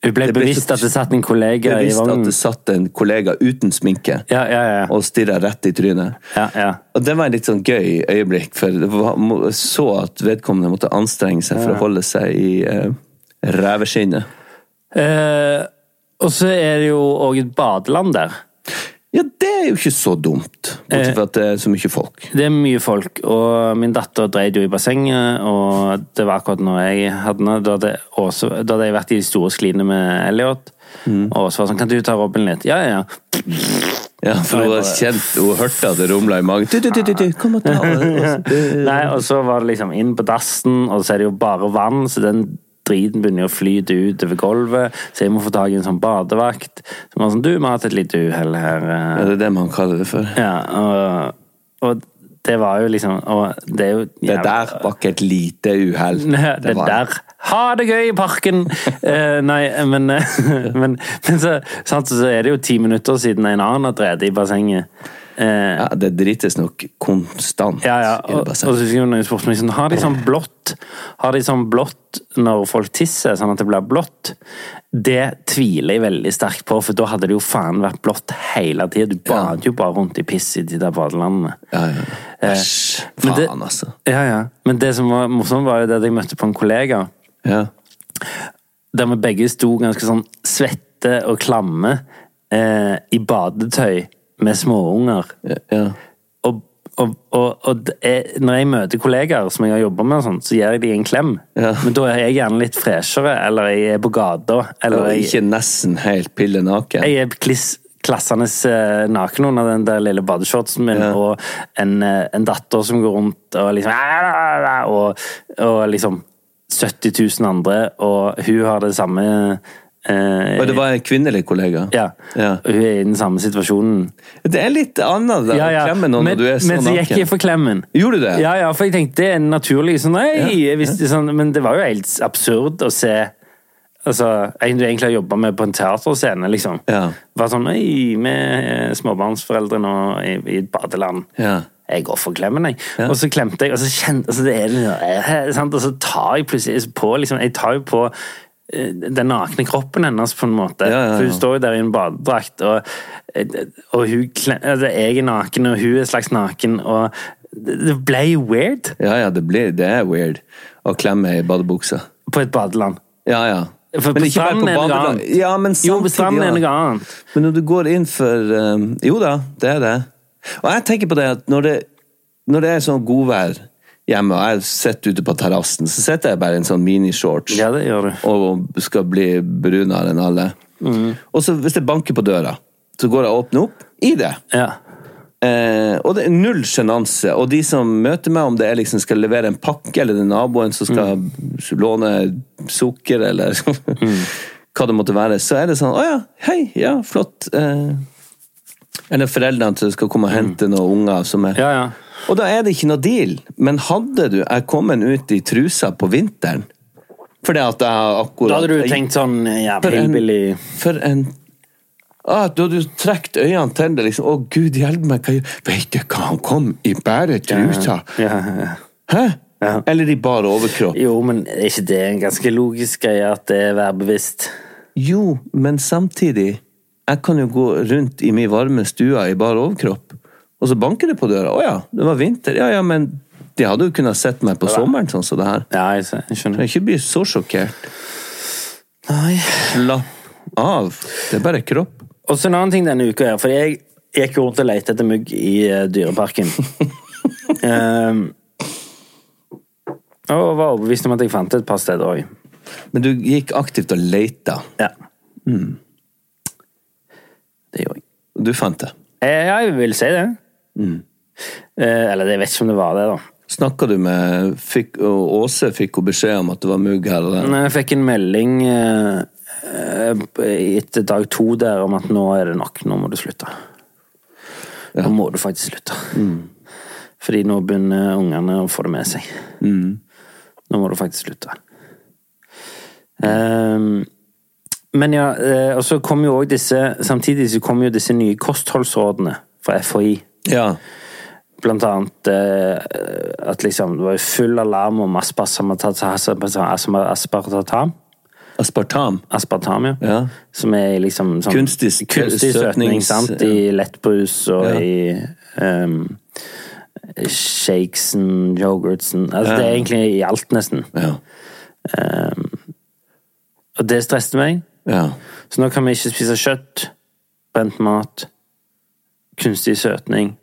Hun ble bevisst at det satt en kollega i bevisst at det satt en kollega uten sminke Ja, ja, ja. og stirra rett i trynet. ja, ja. Og det var en litt sånn gøy øyeblikk, for jeg så at vedkommende måtte anstrenge seg for å holde seg i uh, reveskinnet. Uh, og så er det jo òg et badeland der. Ja, det er jo ikke så dumt, bortsett fra at det er så mye folk. Det er mye folk, og min datter dreide jo i bassenget, og det var akkurat når jeg hadde henne. Da hadde jeg vært i de store skliene med Elliot. Og Åse var sånn 'Kan du ta Robin litt?' Ja, ja, ja. Ja, for hun hadde kjent, hun hørte at det rumla i magen. Du, du, du, du, du, kom og ta det. Nei, og så var det liksom inn på dassen, og så er det jo bare vann, så den driten begynner å flyte ut over gulvet. Så jeg må få tak i en sånn badevakt. Som var sånn 'Du, vi har hatt et lite uhell her.' eh.» Ja, det er det man kaller det for. Ja, og, og det var jo liksom Og det jo Det der var ikke et lite uhell. Det, det der Ha det gøy i parken! uh, nei, men, eh, men, men så, sant, så er det jo ti minutter siden en annen har drevet i bassenget. Eh, Ja, det drites nok konstant ja, ja. Og, og så hun i sportsministeren Har de sånn blått Har de sånn blått når folk tisser, sånn at det blir blått? Det tviler jeg veldig sterkt på, for da hadde det jo faen vært blått hele tida. Du bader jo bare rundt i piss i de der badelandene. Ja, ja. Æsj. men det- Faen, altså. Ja, ja. Men det som var morsomt, var jo det at jeg møtte på en kollega. Ja. der vi begge sto ganske sånn svette og klamme eh, i badetøy med småunger. ja. Og, og, og, og det er, når jeg møter kollegaer som jeg har jobba med, sånt, så gir jeg dem en klem. Ja. Men da er jeg gjerne litt freshere, eller jeg er på gata, eller jeg, ikke nesten helt pille naken. jeg er kliss klassende eh, naken under den der lille badeshortsen min, Ja. og en, eh, en datter som går rundt og liksom Og, og liksom 70 000 andre, og hun har det samme eh, Og det var en kvinnelig kollega? Ja. Ja. Hun er i den samme situasjonen. Det er litt annet da, Ja, ja. å klemme noen Men, når du er så men så gikk naken. jeg for klemmen. Gjorde du det? Ja, ja, for jeg tenkte det er naturlig sånn, nei, visste sånn, Men det var jo helt absurd å se Altså, en du egentlig har jobba med på en teaterscene, liksom. Ja. Var sånn Oi, vi er småbarnsforeldre nå i, i et badeland. Ja. Jeg går for klemmen, jeg. Ja. Og så klemte jeg, og så kjente altså det er, eh, sant? Og så tar jeg plutselig på liksom, Jeg tar jo på den nakne kroppen hennes, på en måte. Ja, ja, ja. For hun står jo der i en badedrakt, og, eh, og hun, altså, jeg er naken, og hun er slags naken, og det ble jo weird Ja, ja, det, ble, det er weird å klemme i badebuksa. på et badeland. Ja, ja. For Men på stranden er noe annet. Ja, men Jo, på samtidig, stranden er noe annet. Men når du går inn for um, Jo da, det er det. Og jeg tenker på det at når det, når det er sånn godvær hjemme, og jeg sitter ute på terrassen, så sitter jeg bare i en sånn minishorts Ja, det gjør du. og skal bli brunere enn alle. Mm. Og så hvis det banker på døra, så går jeg og åpner opp i det. Ja. Eh, og det er null sjenanse. Og de som møter meg, om det er liksom skal levere en pakke, eller det er naboen som skal låne sukker, eller hva det måtte være, så er det sånn Å ja, hei, ja, flott. Eh, eller foreldrene som skal komme og hente noen unger som er ja, ja. Og da er det ikke noe deal. Men hadde du jeg kommet ut i trusa på vinteren Fordi at jeg akkurat Da hadde du tenkt sånn jævlig billig For en ah, Du hadde trukket øynene til det, liksom. Å, gud hjelpe meg, hva gjør Vet du hva, han kom i bare trusa! ja, ja. Hæ? Ja. Eller i bare overkropp. Jo, men er ikke det en ganske logisk greie at det er værbevisst? Jo, men samtidig Jeg kan jo gå rundt i min varme stue i bare overkropp, og så banker det på døra. Å ja, det var vinter. Ja ja, men de hadde jo kunnet sett meg på sommeren sånn som det her. Ja, jeg, skjønner. kan ikke bli så sjokkert. Nei. Slapp av. Det er bare kropp. Og så en annen ting denne uka her, for jeg gikk rundt og lette etter mugg i eh, dyreparken. um, og var overbevist om at jeg fant det et par steder òg. Men du gikk aktivt og leita. Ja. Mm. Det gjorde jeg. og Du fant det. Eh, Ja, jeg vil si det. Eh, eller jeg vet ikke om det var det, da. Snakka du med fikk, Åse fikk hun beskjed om at det var mugg her Eller? Nei, jeg fikk en melding eh, eh, etter dag to der om at nå er det nok, nå må du slutte. Nå må du faktisk slutte. Fordi nå begynner ungene å få det med seg. Nå må du faktisk slutte. Um, men ja, eh, og så kom jo òg disse Samtidig så kom jo disse nye kostholdsrådene fra FHI. Ja. Blant annet eh, at liksom det var full alarm om aspartam, aspartam, Aspartam. aspartam ja. Ja. Som er liksom sånn Kunstig kunstig søtning, sant? I lettbrus og Ja. i um, shakesen, yoghurtsen Altså det er egentlig i alt, nesten. Ja. Og det stresset meg. ja. Så nå kan vi ikke spise kjøtt, brent mat, kunstig søtning.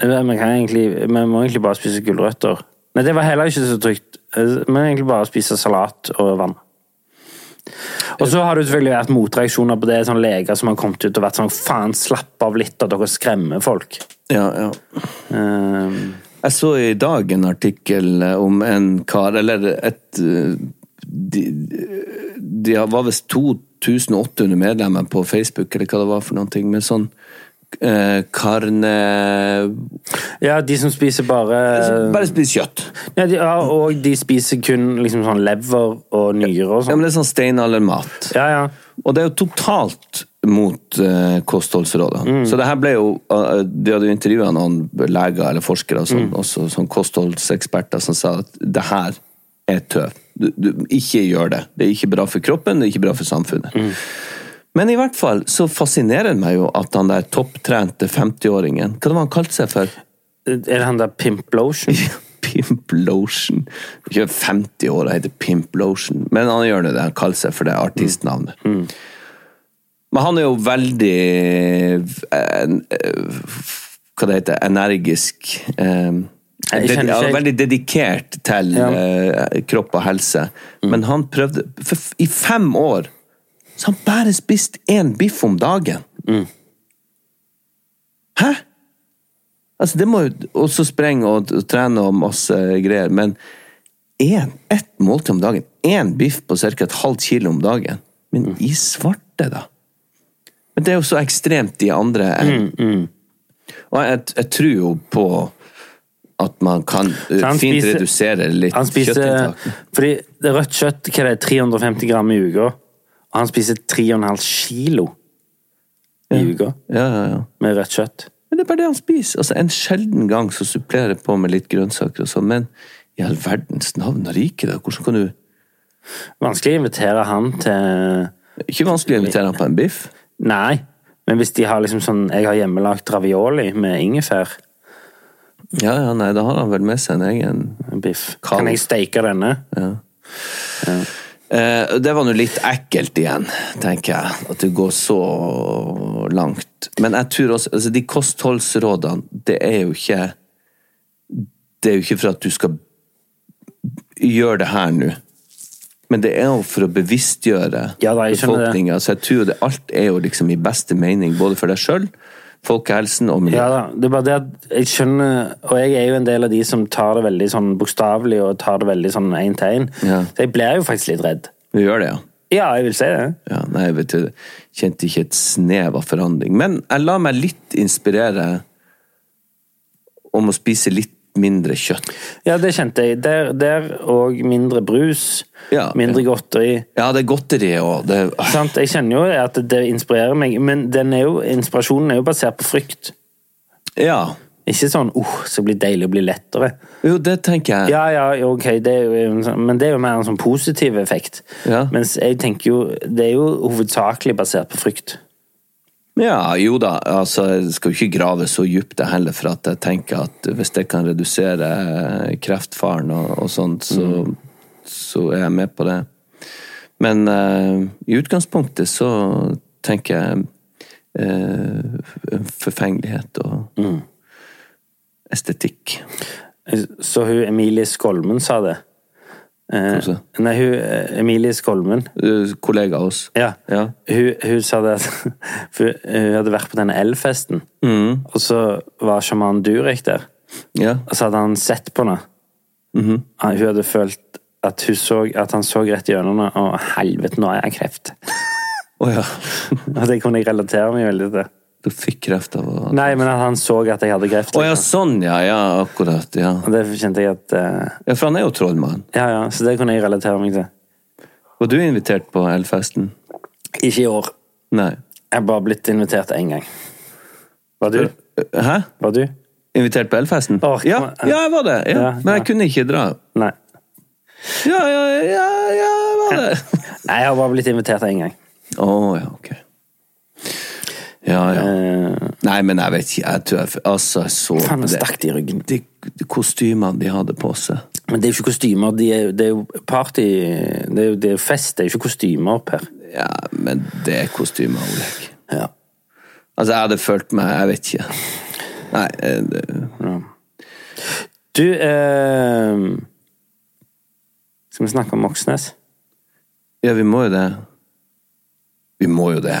Kan egentlig, man må egentlig bare spise gulrøtter. Nei, det var heller ikke så trygt. Vi må egentlig bare spise salat og vann. Og så har det selvfølgelig vært motreaksjoner på det. sånn Leger som har kommet ut og vært sånn Faen, slapp av litt, at dere skremmer folk. ja, ja. Um, Jeg så i dag en artikkel eh, om en kar, eller et eh, De, de var visst 2800 medlemmer på Facebook, eller hva det var for ting, med sånn eh, carne Ja, de som spiser bare Bare spiser kjøtt. ja, de, ja, Og de spiser kun liksom sånn lever og nyrer og sånn. Ja, men det er sånn steinaldermat. Ja, ja. Og det er jo totalt mot uh, kostholdsrådene. Så det her ble jo uh, De hadde jo intervjua noen leger eller forskere, og sånn, også sånn kostholdseksperter, som sa at det her er tøv. Du, du, ikke gjør det. Det er ikke bra for kroppen, det er ikke bra for samfunnet. Men i hvert fall så fascinerer det meg jo at han der topptrente 50-åringen Hva var han kalte seg for? Er det han der Pimp Lotion? Pimp Lotion. Ikke 50 år og heter Pimp Lotion, men han gjør det, han kaller seg for det artistnavnet. Men han er jo veldig eh, eh, Hva det heter Energisk. Eh, veldig dedikert til Ja. kropp og helse. Men han prøvde for, I fem år så han bare spist én biff om dagen. Hæ? Altså, det må jo også sprenge og, og trene og masse greier, men én, ett måltid om dagen, én biff på ca. et halvt kilo om dagen, men i svarte, da? Men det er jo så ekstremt de andre enden. Og jeg, jeg tror jo på at man kan han fint spiser- redusere litt Han spiser kjøttinntak. Fordi det rødt kjøtt hva er det, 350 gram i uka. Han spiser 3,5 kilo i uka Ja, ja, ja. med rødt kjøtt. Men det er bare det han spiser. Altså, en sjelden gang så supplerer jeg på med litt grønnsaker og sånn, men i all verdens navn og rike, da. Hvordan kan du Vanskelig å invitere han til Ikke vanskelig å invitere han på en biff. Nei, men hvis de har liksom sånn Jeg har hjemmelagt ravioli med ingefær. Ja, ja, nei, da har han vel med seg en egen Biff. Kan jeg steike denne? eh, Det var nå litt ekkelt igjen, tenker jeg. At du går så langt. Men jeg tror også altså, De kostholdsrådene, det er jo ikke Det er jo ikke for at du skal gjøre det her nå. Men det er jo for å bevisstgjøre Ja, befolkninga. Så jeg tror det, alt er jo liksom i beste mening, både for deg sjøl, folkehelsen og Ja da, det er bare det at jeg skjønner Og jeg er jo en del av de som tar det veldig sånn bokstavelig og tar det veldig sånn én til én. Ja. Så jeg blir jo faktisk litt redd. Du gjør det, ja. Ja, jeg vil si det. Ja, nei, vet du, kjente ikke et snev av forandring. Men jeg lar meg litt inspirere om å spise litt mindre kjøtt. Ja, det kjente jeg. Der, der og mindre brus. Ja, mindre godteri. Ja, det er godteri òg. Sant? Jeg kjenner jo at det inspirerer meg, men den er jo, inspirasjonen er jo basert på frykt. Ja. Ikke sånn 'åh, så blir det deilig å bli lettere'. Jo, det tenker jeg. Ja, ja, ok, det jo, sånn- men det er jo mer en sånn positiv effekt. Ja. Mens jeg tenker jo Det er jo hovedsakelig basert på frykt. Ja, jo da. Altså, jeg skal jo ikke grave så dypt det heller, for at jeg tenker at hvis det kan redusere kreftfaren og, og sånt, så, så er jeg med på det. Men uh, i utgangspunktet så tenker jeg uh, forfengelighet og estetikk. Så hun Emilie Skolmen sa det. Eh, nei, hun eh, Emilie Skolmen Eh, Kollega av oss. Ja. Ja. Hun, hun sa det at For hun hadde vært på denne elfesten, Mm. og så var sjaman Durek der. Ja. Og så hadde han sett på henne. Mm -hmm. Hun hadde følt at, hun så, at han så rett gjennom henne. Å, helvete, nå har jeg kreft. Å ja. Og det kunne jeg relatere meg veldig til. Du fikk kreft av å Nei, men han så at jeg hadde kreft. Å ja, liksom. sånn, ja. Ja, akkurat. Ja. Og det kjente jeg at eh, ja, for han er jo trollmann. Ja, ja, så det kunne jeg relatere meg til. Var du invitert på elfesten? Ikke i år. Nei. Jeg har bare blitt invitert én gang. Var du? Hæ? Var du? Invitert på elfesten? Åh, ja, ja, jeg var det. Ja. Ja, Men jeg kunne ikke dra. Nei. Ja, ja, ja, ja, jeg var det. Nei, jeg har bare blitt invitert én gang. Å, ja, ok. Ja, ja. Eh, Nei, men jeg vet ikke. Jeg tror jeg Altså, jeg så faen, det stakk det i ryggen. de, de kostymene de hadde på seg. Men det er jo ikke kostymer. De er, det er jo party Det er jo det er fest, det er jo ikke kostymer opp her. Ja, men det er kostymer, Olek. Ja. Altså, jeg hadde følt meg Jeg vet ikke. Nei, det... ja. Du eh, Skal vi snakke om Moxnes? Ja, vi må jo det. Vi må jo det.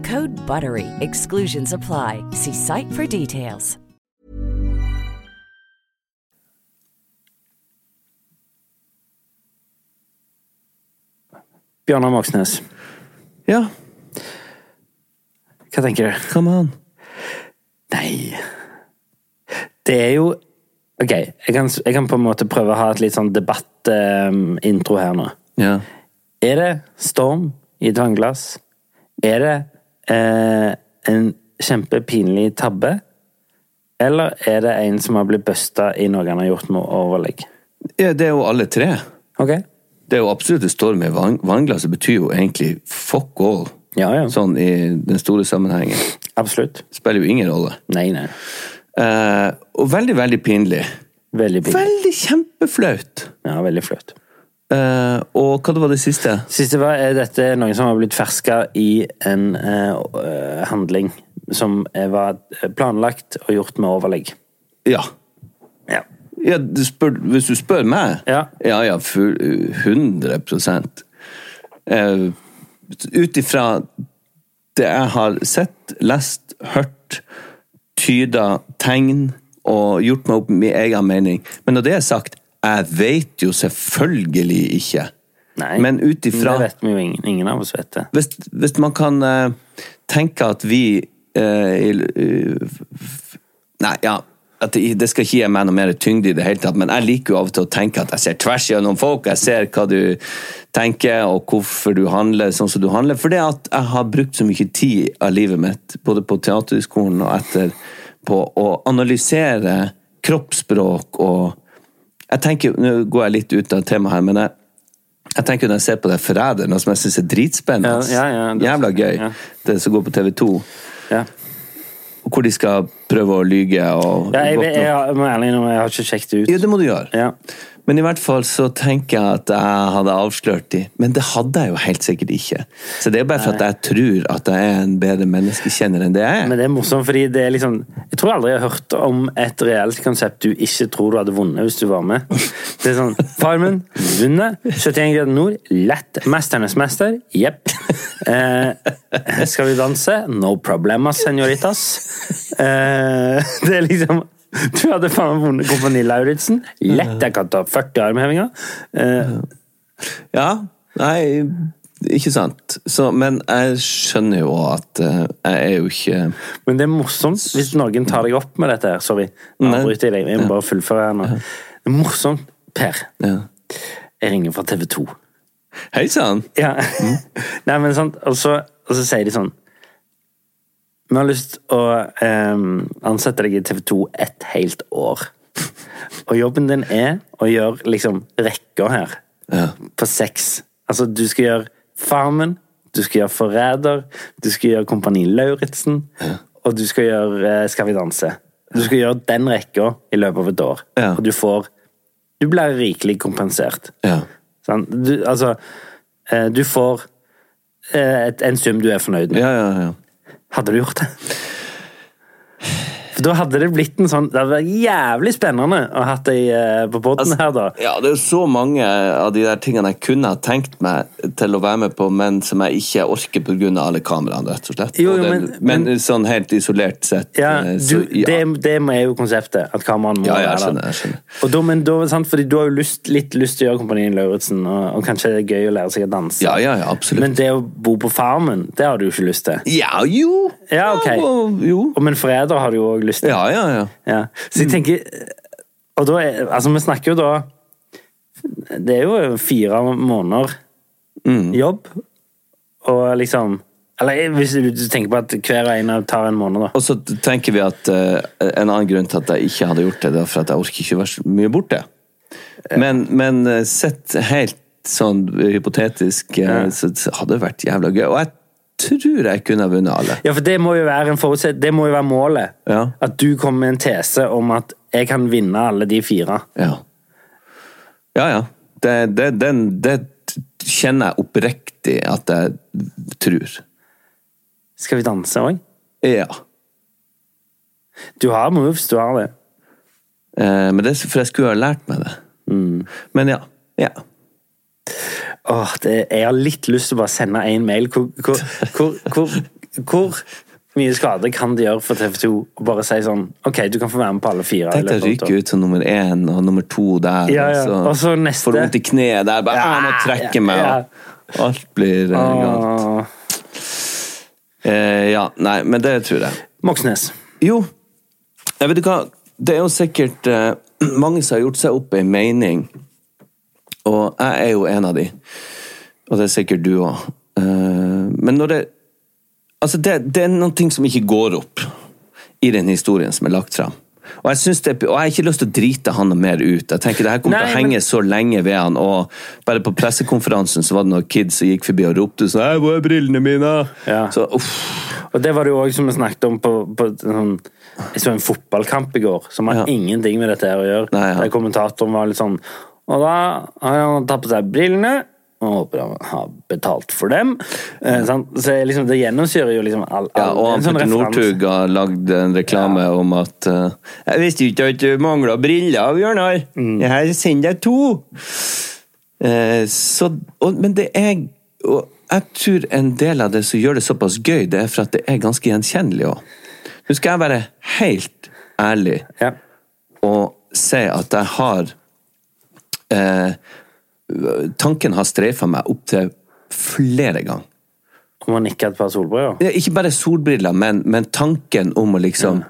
Code BUTTERY. Exclusions apply. See site for details. Bjørnar Moxnes, Ja, hva tenker du? hva med han? Nei Det er jo Ok, jeg kan, jeg kan på en måte prøve å ha et litt sånn debattintro her nå. Ja. Er det storm i et vannglass? Er det eh, en kjempepinlig tabbe? Eller er det en som har blitt busta i noe han har gjort med overlegg? ja, det er jo alle tre. Okay. Det er jo absolutt storm i vann, vannglasset betyr jo egentlig fuck all. Ja, ja. Sånn i den store sammenhengen. Absolutt. Spiller jo ingen rolle. Nei, nei. Eh, og veldig, veldig pinlig. Veldig pinlig. Veldig kjempeflaut. Ja, veldig flaut. Eh, og hva det var det siste? Siste var er dette er noen som har blitt ferska i en uh, handling som eh, var planlagt og gjort med overlegg. Ja. Ja. ja du spør, hvis du spør meg? Ja. Ja, ja, full, 100 uh, Ut ifra det jeg har sett, lest, hørt, tyda tegn og gjort meg opp min egen mening. Men når det er sagt, jeg vet jo selvfølgelig ikke. Nei, Men ut ifra Det vet vi jo ingen, ingen av oss vet det. hvis, hvis man kan uh, tenke at vi uh, Nei, ja. Det, det skal ikke gi meg noe mer tyngde i det hele tatt, men jeg liker jo av og til å tenke at jeg ser tvers gjennom folk. Jeg ser hva du tenker, og hvorfor du handler sånn som du handler. For det at jeg har brukt så mye tid av livet mitt, både på Teaterhøgskolen og etter, på å analysere kroppsspråk og jeg tenker, Nå går jeg litt ut av temaet her, men jeg, jeg tenker når jeg ser på det Forræder, noe som jeg syns er dritspennende. Ja, ja, ja, det- Jævla gøy. ja. Det som går på TV2. Ja. Hvor de skal prøve å lyge og Ja, jeg, jeg, jeg, må ærlig innrømme, jeg har ikke sjekket det ut. Ja, det må du gjøre. Men i hvert fall så tenker jeg at jeg hadde avslørt de. Men det hadde jeg jo helt sikkert ikke. Så det er bare for at jeg tror at jeg er en bedre menneskekjenner enn det jeg er. Men det er morsomt, fordi det er liksom Jeg tror aldri jeg har hørt om et reelt konsept du ikke tror du hadde vunnet hvis du var med. Det er sånn Farmen, vunnet. 71 grader nord, lett. Mesternes mester, jepp. Eh, skal vi danse? No problemas, senoritas. Eh, det er liksom Du hadde faen vunnet Kompani Lauritzen. Lett. Jeg kan ta 40 armhevinger. Eh, Ja, nei, ikke sant. Så, men jeg skjønner jo at eh, jeg er jo ikke Men det er morsomt hvis noen tar deg opp med dette her. Sorry, nå avbryter jeg deg. Jeg må bare fullføre her nå. Det er morsomt, Per. ja. Jeg ringer fra TV 2. Hei sann! Ja. Nei, men sant, og så, og så sier de sånn Vi har lyst å ehm, ansette deg i TV 2 et helt år. Og jobben din er å gjøre liksom rekka her Ja. på seks. Altså, du skal gjøre Farmen, du skal gjøre Forræder, du skal gjøre Kompani Lauritzen, og du skal gjøre eh, Skal vi danse. Du skal gjøre den rekka i løpet av et år. Ja. Og du får Du blir rikelig kompensert. Ja. Sant? Du, altså eh, Du får eh, et, en sum du er fornøyd med. Ja, ja, ja. Hadde du gjort det? For da hadde det blitt en sånn Det hadde vært jævlig spennende å ha deg eh, på båten her, da. Ja, det er jo så mange av de der tingene jeg kunne ha tenkt meg til å være med på, men som jeg ikke orker pga. alle kameraene, rett og slett. Jo, jo, Og det, men- men, men- sånn helt isolert sett. Ja, eh, du, så, ja. det, det er jo konseptet. At kameraene må Ja, jeg være skjønner, der. jeg skjønner. Og da, men da, sant, fordi du har jo lyst, litt lyst til å gjøre Kompanien Lauritzen, og, og kanskje det er gøy å lære seg å danse. Ja, ja, ja, absolutt. Men det å bo på Farmen, det har du jo ikke lyst til. Ja, jo! Ja, ok. ja, jo. Og Men Forræder har du jo òg lyst til. Ja, ja, ja. Ja. Så jeg tenker Og da er Altså, vi snakker jo da Det er jo fire måneder jobb, og liksom Eller hvis du tenker på at hver ene tar en måned, da. Og så tenker vi at uh, en annen grunn til at jeg ikke hadde gjort det, det er for at jeg orker ikke være så mye borte. Men, men eh, sett helt sånn hypotetisk, eh, så hadde det vært jævla gøy. Og jeg tror jeg kunne ha vunnet alle. Ja, for det må jo være det må jo være målet. Ja. At du kommer med en tese om at jeg kan vinne alle de fire. Ja. Ja, ja. Det, det, den, det kjenner jeg oppriktig at jeg tror. Skal vi danse òg? Ja. Du har moves, du har det. Eh, men det for jeg skulle ha lært meg det. Men ja. Ja. Åh, det, jeg har litt lyst til å bare sende en mail. Hvor, hvor, hvor, hvor, hvor mye skade kan det gjøre for TV2 å bare si sånn Ok, du kan få være med på alle fire. Tenk deg å ryke ut som nummer én og nummer to der. Ja, ja. Og så neste. Får vondt i kneet der. Bare, Ja, jeg må trekke meg. Og alt blir eh, galt. Åh, Eh, ja, nei, men det tror jeg. Moxnes. Jo, jeg vet ikke hva Det er jo sikkert eh, mange som har gjort seg opp ei mening, og jeg er jo en av de. Og det er sikkert du òg. men når det Altså, det, det er ting som ikke går opp i den historien som er lagt fram. Og jeg, det, og jeg har ikke lyst til å drite han mer ut. Jeg tenker Det her kommer Nei, til å men- henge så lenge ved han. Og bare på pressekonferansen så var det noen kids som gikk forbi og ropte sånn «Hei, 'Hvor er brillene mine?' Ja. Så. Og det var det jo òg som vi snakket om på, på sånn, Jeg så en fotballkamp i går som har Ja. ingenting med dette her å gjøre. Nei, ja. Der kommentatoren var litt sånn Og da har han tatt på seg brillene. Og håper han har betalt for dem. Eh, så liksom, det gjennomsyrer jo liksom all, Ja, og han sånn Petter. Northug har lagd en reklame om at uh, 'Jeg visste ikke at du mangla briller, Bjørnar. Jeg sender deg to.' Eh, så, og, men det er og Jeg tror en del av det som gjør det såpass gøy, det er for at det er ganske gjenkjennelig òg. Nå skal jeg være helt ærlig Ja. og si at jeg har eh, Tanken har streifa meg opp til flere ganger. Om han nikke et par solbriller. Ja, Ikke bare solbriller, men, men tanken om å liksom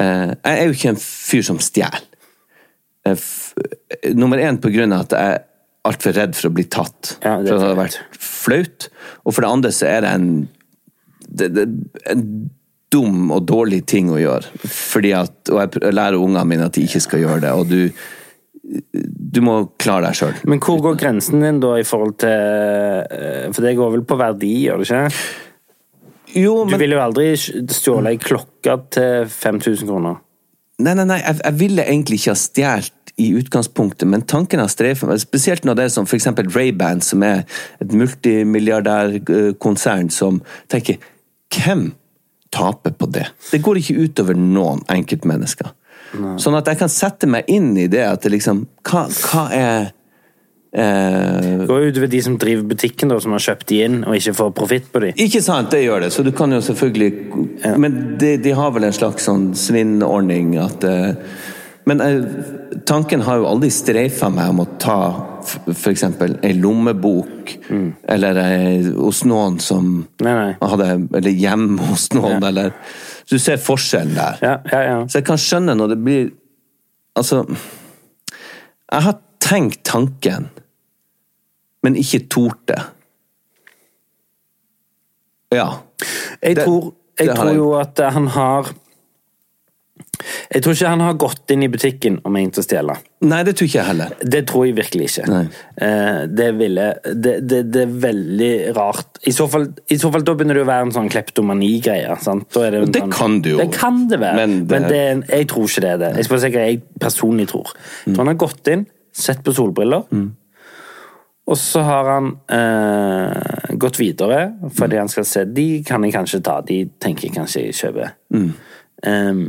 eh, Jeg er jo ikke en fyr som stjeler. Eh, Nummer én på grunn av at jeg er altfor redd for å bli tatt. Ja, det for det hadde vært flaut. Og for det andre så er det en det, det, en dum og dårlig ting å gjøre. Fordi at, og jeg lærer ungene mine at de ikke skal gjøre det. Og du, du må klare deg sjøl. Men hvor går grensen din da i forhold til eh, For det går vel på verdi, gjør det ikke? Jo, Du ville jo aldri stjåle ei klokke til 5000 kroner. Nei, nei, nei, jeg, jeg ville egentlig ikke ha stjålet i utgangspunktet, men tanken har streifa meg, spesielt når det er som for eksempel Ray-Ban, som er et multimilliardærkonsern som tenker Hvem taper på det? Det går ikke utover noen enkeltmennesker. Sånn at jeg kan sette meg inn i det at det liksom Hva, hva er eh, går utover de som driver butikken, da, som har kjøpt de inn og ikke får profitt på de. Ikke sant, det gjør det. Så du kan jo selvfølgelig Men de, de har vel en slags sånn svinnordning at eh, Men eh, tanken har jo aldri streifa meg om å ta f.eks. ei lommebok, eller ei, hos noen som Nei, nei. hadde Eller hjemme hos noen, eller Så du ser forskjellen der. Ja, ja, ja. Så jeg kan skjønne når det blir Altså Jeg har tenkt tanken, men ikke tort det. Ja. Jeg Det- tror, jeg det tror jo at han har Jeg tror ikke han har gått inn i butikken og ment å stjele. Nei, det tror ikke jeg heller. Det tror jeg virkelig ikke. Eh, Det ville det, det, det er veldig rart. I så, fall, I så fall da begynner det å være en sånn kleptomani-greie. det, sånn, kan det jo. Det kan det være, Men men, en- jeg tror ikke det er det. Jeg skal sikkert sikker, jeg personlig tror. Mm. han har gått inn, sett på solbriller, og så har han eh, gått videre, fordi han skal se De kan jeg kanskje ta, de tenker jeg kanskje jeg kjøper. Eh,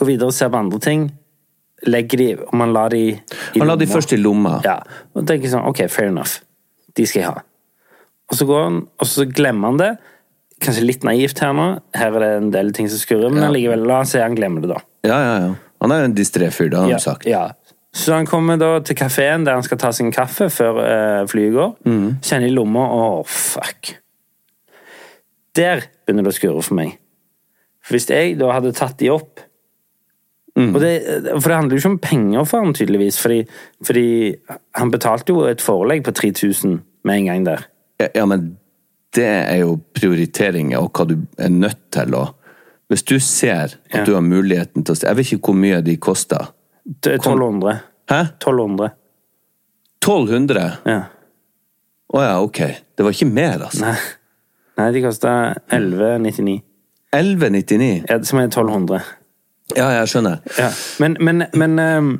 gå videre og ser på andre ting. Legger de, Og man lar de i Man lar de lomma. først i lomma. Ja, og tenker sånn, ok, fair enough. De skal jeg ha. Og så går han, og så glemmer han det. Kanskje litt naivt her nå. Her er det en del ting som skurrer, men Ja. likevel, la oss se han glemmer det da. Ja, ja, ja. Han er jo en distré fyr, det har han Ja, sagt. ja. Så han kommer da til kafeen der han skal ta sin kaffe før eh, flyet går. Mm. Kjenner i lomma, å fuck. Der begynner det å skurre for meg. For hvis jeg da hadde tatt de opp Og det, for det handler jo ikke om penger for han tydeligvis, fordi, fordi han betalte jo et forelegg på 3000 med en gang der. Ja, men det er jo prioriteringer og hva du er nødt til å Hvis du ser at Ja. du har muligheten til å Jeg vet ikke hvor mye de koster. Det er 1200. Hæ? 1200. 1200? Ja. Å ja, ok. Det var ikke mer, altså. Nei, Nei de kosta 1199. 1199? Ja, som er 1200. Ja, jeg skjønner. Ja. Men, men, men um,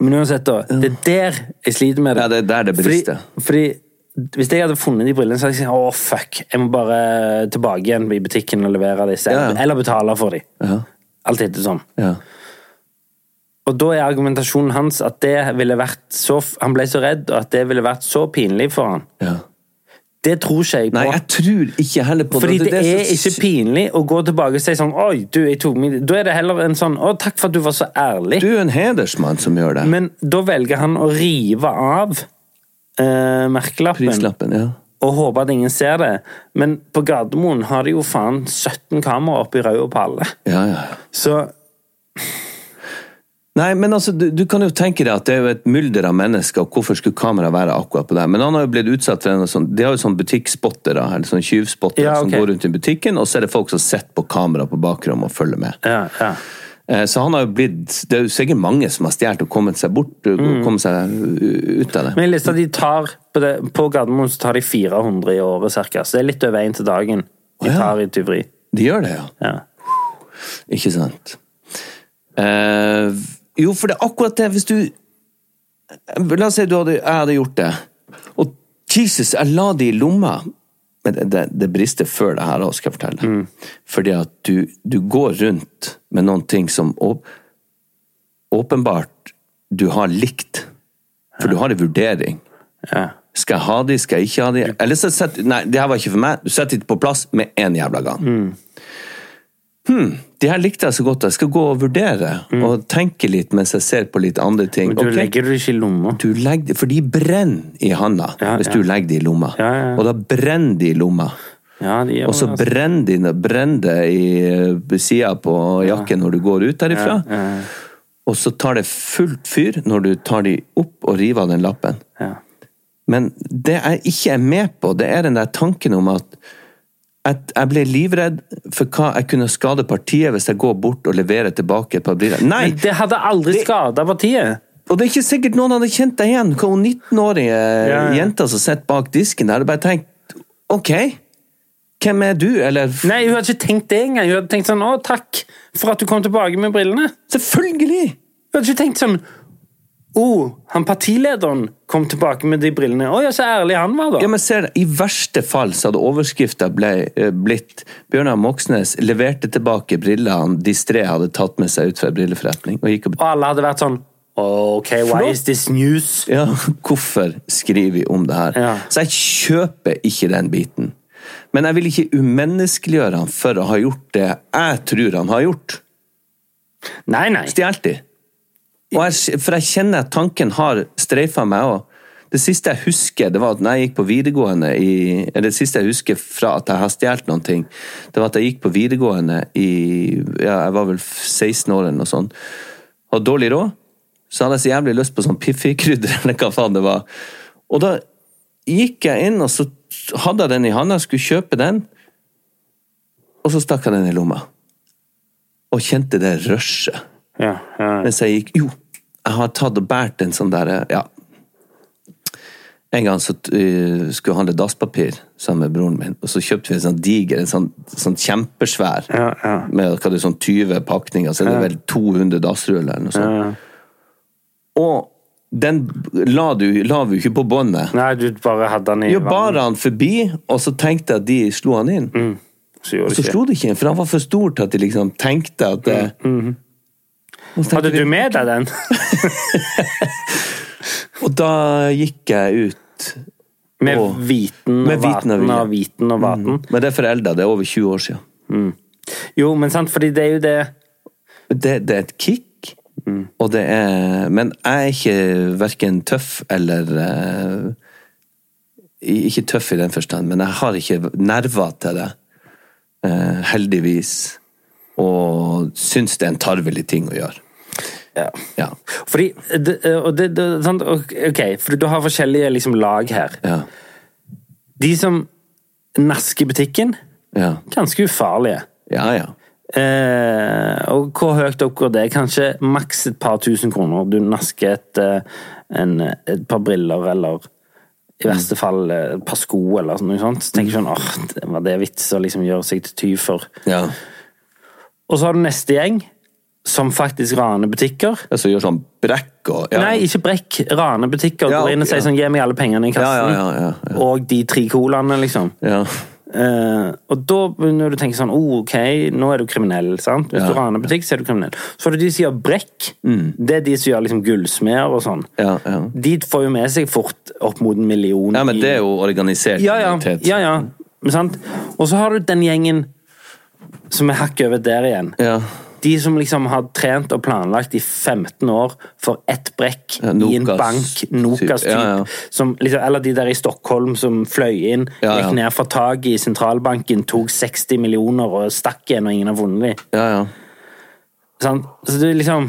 Men uansett, da. Det er der jeg sliter med det. Ja, det er der det brister. Fordi, fordi hvis jeg hadde funnet de brillene, så hadde jeg sagt å fuck, jeg må bare tilbake igjen i butikken og levere disse. Ja. Eller betale for dem. Ja. Alt etter sånn. ja. Og da er argumentasjonen hans at det ville vært så Han ble så redd, og at det ville vært så pinlig for han. ja. Det tror ikke jeg på. Nei, jeg tror ikke heller på Fordi det, som- er ikke pinlig å gå tilbake og si sånn Oi, du, jeg tok min Da er det heller en sånn Å, takk for at du var så ærlig. Du er en hedersmann som gjør det. Men da velger han å rive av eh, merkelappen Prislappen, ja. og håpe at ingen ser det. Men på Gardermoen har de jo faen 17 kameraer oppi røde på alle. Ja, ja. ja. Så Nei, men altså, du, du kan jo tenke deg at det er jo et mylder av mennesker, og hvorfor skulle kamera være akkurat på det? Men han har jo blitt utsatt for en sånn De har jo sånn butikkspottere, eller sånn tjuvspottere, Ja, okay. som går rundt i butikken, og så er det folk som sitter på kamera på bakrommet og følger med. ja, ja. Eh, Så han har jo blitt Det er jo sikkert mange som har stjålet og kommet seg bort, kommet seg ut av det. Men at de tar på, det, på Gardermoen så tar de 400 i året cirka. Så det er litt over én til dagen de tar i tyveri. De gjør det. Ja. Ikke sant? Eh, jo, for det er akkurat det, hvis du La oss si hadde, jeg hadde gjort det, og Jesus, jeg la det i lomma. Men det, det, det brister før det her òg, skal jeg fortelle. Fordi at du, du går rundt med noen ting som å- åpenbart du har likt. For du har en vurdering. Ja. Skal jeg ha de, skal jeg ikke ha de? Eller så setter Nei, det her var ikke for meg. Du setter det på plass med en jævla gang. Hm, de her likte jeg så godt. Jeg skal gå og vurdere og tenke litt mens jeg ser på litt andre ting. Men du okay. legger det ikke i lomma. du legger, For de brenner i handa Ja, hvis ja. du legger de i lomma. Ja. Og da brenner de i lomma. De Og så altså. brenner de brenner det i sida på jakken når du går ut derifra. Og så tar det fullt fyr når du tar de opp og river av den lappen. ja. Men det jeg ikke er med på, det er den der tanken om at jeg ble livredd for hva jeg kunne skade partiet hvis jeg går bort og leverer tilbake et par briller. Nei! Men det hadde aldri Det- skada partiet. Og det er ikke sikkert noen hadde kjent deg igjen. Hva hun 19-årige ja. jenta som sitter bak disken der, hadde bare tenkt OK, hvem er du? Eller Nei, hun hadde ikke tenkt det engang. Hun hadde tenkt sånn 'Å, takk for at du kom tilbake med brillene'. Selvfølgelig! Hun hadde ikke tenkt sånn 'Å, han partilederen kom tilbake med de brillene'. 'Å ja, så ærlig han var, da'. Ja, men ser I verste fall så hadde overskrifta eh, blitt Bjørnar Moxnes leverte tilbake brillene Distré hadde tatt med seg ut fra brilleforretning. Og og Og alle hadde vært sånn OK, why Flott. is this news? Ja, hvorfor skriver vi om det her? Ja. Så jeg kjøper ikke den biten. Men jeg vil ikke umenneskeliggjøre han for å ha gjort det jeg tror han har gjort. Nei, nei. Stjålet de. Jeg, for jeg kjenner at tanken har streifa meg òg. Det siste jeg husker, det var at når jeg gikk på videregående i Eller det siste jeg husker fra at jeg har stjålet noen ting, det var at jeg gikk på videregående i Ja, jeg var vel 16 år eller noe sånt. Hadde dårlig råd. Så hadde jeg så jævlig lyst på sånn Piffi-krydder, eller hva faen det var. Og da gikk jeg inn, og så hadde jeg den i handa, skulle kjøpe den, og så stakk jeg den i lomma. Og kjente det rushet. Ja, ja. Mens jeg gikk Jo, jeg har tatt og båret en sånn derre Ja. En gang så uh, skulle jeg handle dasspapir sammen med broren min, og så kjøpte vi en sånn diger, en sånn, sånn kjempesvær, Ja, ja. med hva det er sånn 20 pakninger, så er det vel 200 dassruller eller noe sånt. Ja. Og den la, du, la vi jo ikke på båndet. Nei, du bare hadde den i Jo, bar han forbi, og så tenkte jeg at de slo han inn. Så Og så slo de ikke inn, for han var for stor til at de liksom tenkte at det mm. Mm tenkte Hadde du med deg den? Og da gikk jeg ut Med og, viten og Med viten vaten vilje. og viten og vaten? Men det er forelda, det er over 20 år siden. Jo, men sant, fordi det er jo det Det, det er et kick, og det er Men jeg er ikke verken tøff eller uh, Ikke tøff i den forstand, men jeg har ikke nerver til det. Uh, heldigvis. Og syns det er en tarvelig ting å gjøre. Ja. Ja. Fordi, det, og det, det, sant? Ok, for du har forskjellige liksom, lag her. Ja. De som nasker butikken, Ja. ganske ufarlige. Ja, ja. Eh, og hvor høyt opp går det? Kanskje maks et par tusen kroner. Du nasker et, eh, en, et par briller, eller i verste fall et par sko, eller noe sånt. Så tenker du sånn, åh, var det vits å liksom gjøre seg til tyv for. ja. Og så har du neste gjeng, som faktisk raner butikker. Altså gjør sånn brekk og ja. Nei, ikke brekk. Raner butikker. Ja, Går inn og sier ja. sånn, gi meg alle pengene i kassen. Ja, ja, ja, ja, ja. Og de tre colaene, liksom. Ja. Eh, og da begynner du å tenke sånn oh, ok, nå er du kriminell. sant? Hvis Ja. du raner butikk, så er du kriminell. Så har du de som gjør brekk. Det er de som gjør liksom gullsmeder og sånn. Ja, ja. De får jo med seg fort opp mot en million. ja, men det er jo organisert ja, ja, kriminalitet. ja, ja. Og så har du den gjengen som er hakket over der igjen. Ja. De som liksom har trent og planlagt i 15 år for ett brekk Ja, i en bank, Nokas typ, typ. Ja, ja. Liksom, eller de der i Stockholm som fløy inn, gikk ned fra taket i sentralbanken, tok 60 millioner og stakk igjen, og ingen har vunnet dem. ja, ja. Sant? Så det er liksom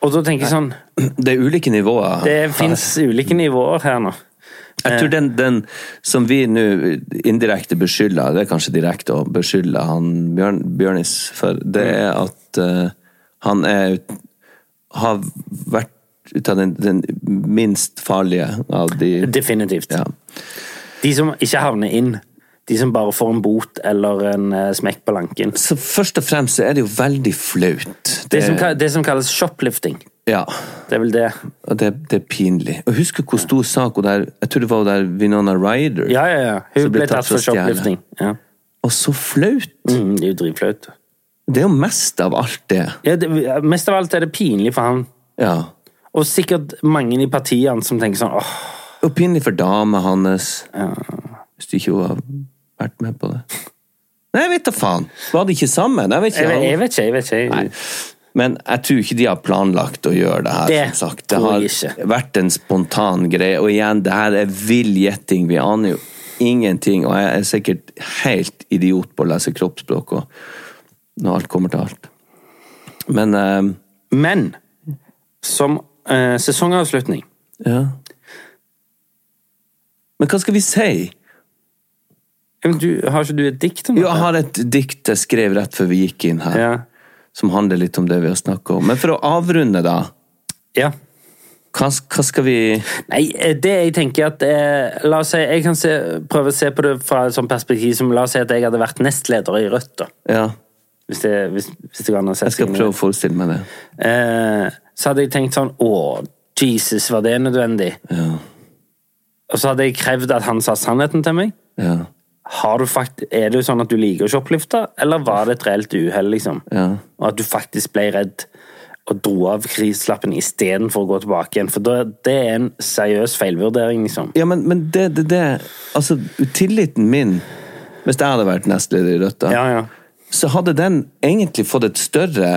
Og da tenker jeg sånn Det er ulike nivåer. Det fins ulike nivåer her nå. Jeg tror den, den som vi nå indirekte beskylder, det er kanskje direkte å beskylde han Bjørn, Bjørnis for, det Mm. er at uh, han er har vært ut av den, den minst farlige av de Definitivt. Ja. De som ikke havner inn. De som bare får en bot eller en eh, smekk på lanken. Så først og fremst så er det jo veldig flaut. Det som, det som kalles shoplifting. Ja, Det er vel det. det, det er pinlig. Og husker hvor stor sak hun der Jeg tror det var hun der Vinona Ryder. Ja, ja, ja. Hun ble tatt for shoplifting. Ja. Og så flaut! Mm, det er jo dritflaut. Det er jo mest av alt det. Ja, det, mest av alt er det pinlig for han. Ja. Og sikkert mange i partiene som tenker sånn åh, Og pinlig for dama hans. Hvis du ikke har vært med på det. Nei, jeg vet da faen. Var det ikke sammen? Jeg vet ikke. jeg, jeg vet ikke, jeg vet ikke. Nei. Men jeg tror ikke de har planlagt å gjøre det her. Det som sagt. det har ikke. vært en spontan greie. Og igjen, det her er vill gjetting. Vi aner jo ingenting. Og jeg er sikkert helt idiot på å lese kroppsspråk og når alt kommer til alt. Men eh, Men som eh, sesongavslutning ja. Men hva skal vi si? Men du, Har ikke du et dikt om Jo, jeg har et dikt jeg skrev rett før vi gikk inn her. Ja. Som handler litt om det vi har snakka om. Men for å avrunde, da. ja. Hva, hva skal vi Nei, eh, det jeg tenker at eh, La oss si, Jeg kan se, prøve å se på det fra et sånt perspektiv som La oss si at jeg hadde vært nestleder i Rødt. da. Ja, Hvis det, hvis, hvis det an å sette jeg skal prøve å forestille meg det. Eh, så hadde jeg tenkt sånn Å, Jesus, var det nødvendig? Ja. Og så hadde jeg krevd at han sa sannheten til meg. Ja. Har du fakt er det jo sånn at du liker å shoplifte, eller var det et reelt uhell, liksom? Ja. Og at du faktisk ble redd og dro av krislappen istedenfor å gå tilbake igjen. For det er en seriøs feilvurdering, liksom. Ja, men, men det, det, det Altså, tilliten min Hvis jeg hadde vært nestleder i Rødt, da, Ja, ja. så hadde den egentlig fått et større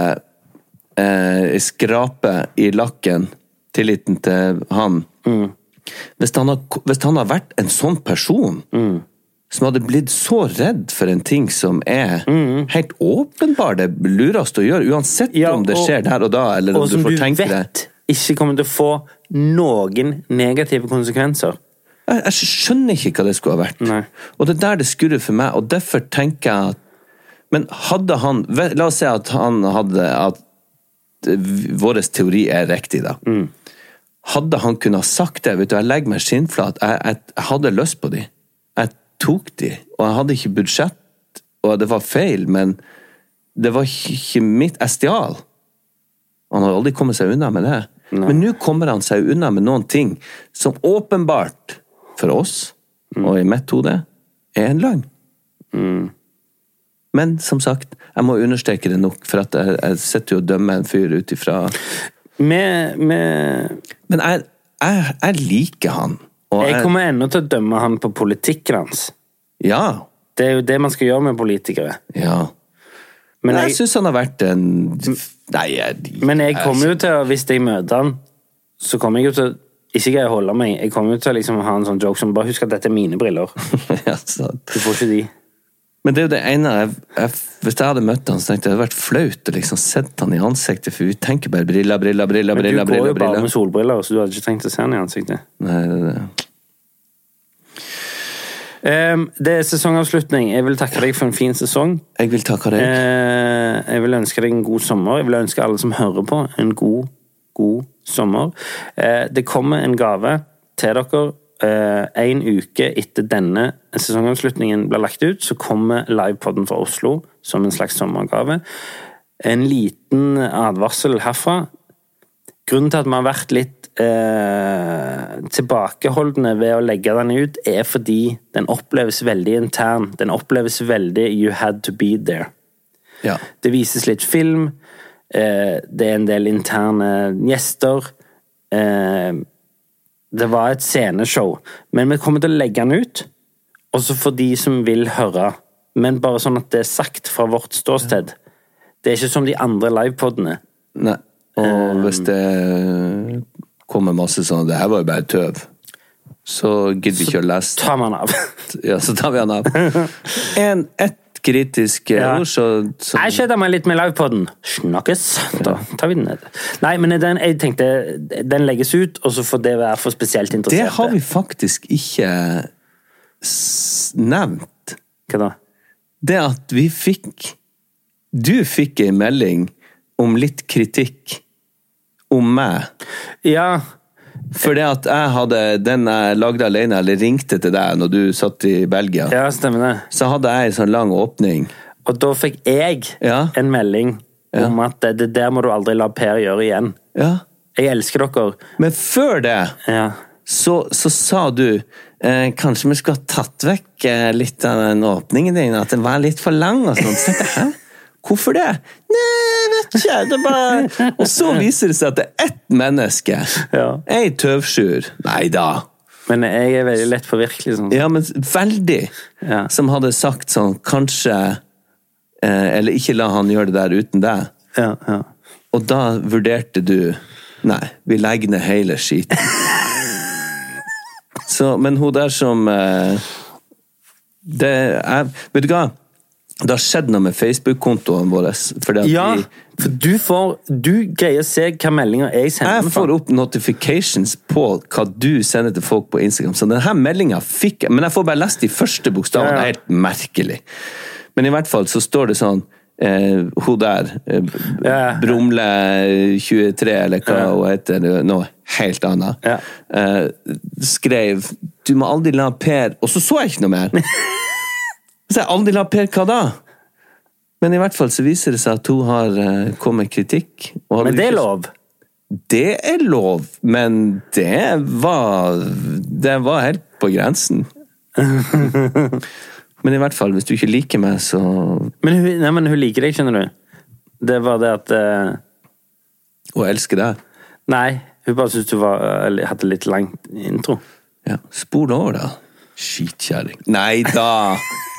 eh, skrape i lakken, tilliten til han. Hvis, han har, hvis han har vært en sånn person som hadde blitt så redd for en ting som er helt åpenbar det lureste å gjøre, uansett Ja, om det og- skjer der og da, eller om Og du som får du tenke det. vet ikke kommer til å få noen negative konsekvenser. Jeg, jeg skjønner ikke hva det skulle ha vært. Nei. Og det er der det skurrer for meg, og derfor tenker jeg at Men hadde han La oss si at han hadde At vår teori er riktig, da. Mm. Hadde han kunnet sagt det? Vet du, jeg legger meg skinnflat. Jeg, jeg, jeg hadde lyst på de. Tok de. Og jeg hadde ikke budsjett, og det var feil, men det var ikke mitt Jeg stjal. Han har aldri kommet seg unna med det. Men nå kommer han seg unna med noen ting som åpenbart, for oss, og i mitt hode, er en løgn. Men som sagt, jeg må understreke det nok, for at jeg, jeg sitter jo og dømmer en fyr ut ifra Med, med Men jeg, jeg, jeg liker han. Og Jeg kommer ennå til å dømme han på politikken hans. Ja. Det er jo det man skal gjøre med politikere. Ja. Men jeg jeg, syns han har vært en Nei, jeg, men jeg kommer jo til å, hvis jeg møter han, så kommer jeg jo til å ikke greie å holde meg. Jeg kommer jo til å liksom ha en sånn joke som bare husk at dette er mine briller. ja, sant. Du får ikke de. Men det er jo det ene jeg, jeg, Hvis jeg hadde møtt han, så tenkte jeg det hadde vært flaut å liksom sett han i ansiktet, for vi tenker bare briller, briller, briller. Men du briller, går jo briller, bare briller. med solbriller, så du hadde ikke trengt å se han i ansiktet. Nei, det, er det. Um, det er sesongavslutning. Jeg vil takke deg for en fin sesong. Jeg vil takke deg. Uh, jeg vil ønske deg en god sommer. Jeg vil ønske alle som hører på, en god, god sommer. Uh, det kommer en gave til dere. Eh, en uke etter denne sesongavslutningen blir lagt ut, så kommer livepodden fra Oslo som en slags sommergave. En liten advarsel herfra. Grunnen til at vi har vært litt eh, tilbakeholdne ved å legge den ut, er fordi den oppleves veldig intern. Den oppleves veldig 'you had to be there'. Ja. Det vises litt film. Eh, det er en del interne gjester. Eh, det var et sceneshow. Men vi kommer til å legge den ut, også for de som vil høre. Men bare sånn at det er sagt fra vårt ståsted. Det er ikke som de andre livepodene. Nei. Og hvis det kommer masse sånn 'Det her var jo bare tøv', så gidder vi ikke å lese Så tar vi man av. Ja, så tar vi han av. En, ett kritisk Ja. ord, så, så Jeg kjeder meg litt med livepoden. Snakkes! Da tar vi den ned. Nei, men den, jeg tenkte den legges ut, og så får det være for spesielt Det har vi faktisk ikke nevnt. Hva da? Det at vi fikk Du fikk ei melding om litt kritikk om meg. Ja, For det at jeg hadde den jeg lagde alene, eller ringte til deg når du satt i Belgia, ja, stemmer det. så hadde jeg en sånn lang åpning. Og da fikk jeg Ja. en melding om at det, det der må du aldri la Per gjøre igjen. Ja. Jeg elsker dere. Men før det Ja. så, så sa du eh, kanskje vi skulle ha tatt vekk eh, litt av den åpningen din, at den var litt for lang og sånn. Så tenkte jeg, hæ? Hvorfor det? Nei, ikke. Det bare... Og så viser det seg at det er ett menneske. Ja. Ei tøvsjur. Nei da. Men jeg er veldig lett påvirkelig. Sånn. Ja, men veldig. Ja. Som hadde sagt sånn, kanskje eh, Eller ikke la han gjøre det der uten deg. Ja, ja. Og da vurderte du Nei, vi legger ned hele skiten. Så, men hun der som eh, det er, Vet du hva? Det har skjedd noe med Facebook-kontoen vår. Ja, vi, for du får Du greier å se hva meldinger jeg sender. jeg får opp notifications på hva du sender til folk på Instagram. Så denne meldinga fikk jeg, men jeg får bare lest de første bokstavene. Ja, ja. Helt merkelig. Men i hvert fall så står det sånn eh, Hun der, eh, Ja. Brumle23, eller hva hun heter, noe helt annet, Ja. eh, skrev 'Du må aldri la Per' Og så så jeg ikke noe mer! Så jeg aldri la Per hva da? Men i hvert fall så viser det seg at hun har eh, kommet kritikk. Men det er lov. det er lov, men det var Det var helt på grensen. Men i hvert fall, hvis du ikke liker meg, så Men hun, nei, men hun liker deg, skjønner du. Det var det at uh... Hun elsker deg. Nei, hun bare syntes du var, uh, hadde litt lang intro. Ja, Spol over, da. Skitkjerring. Nei da!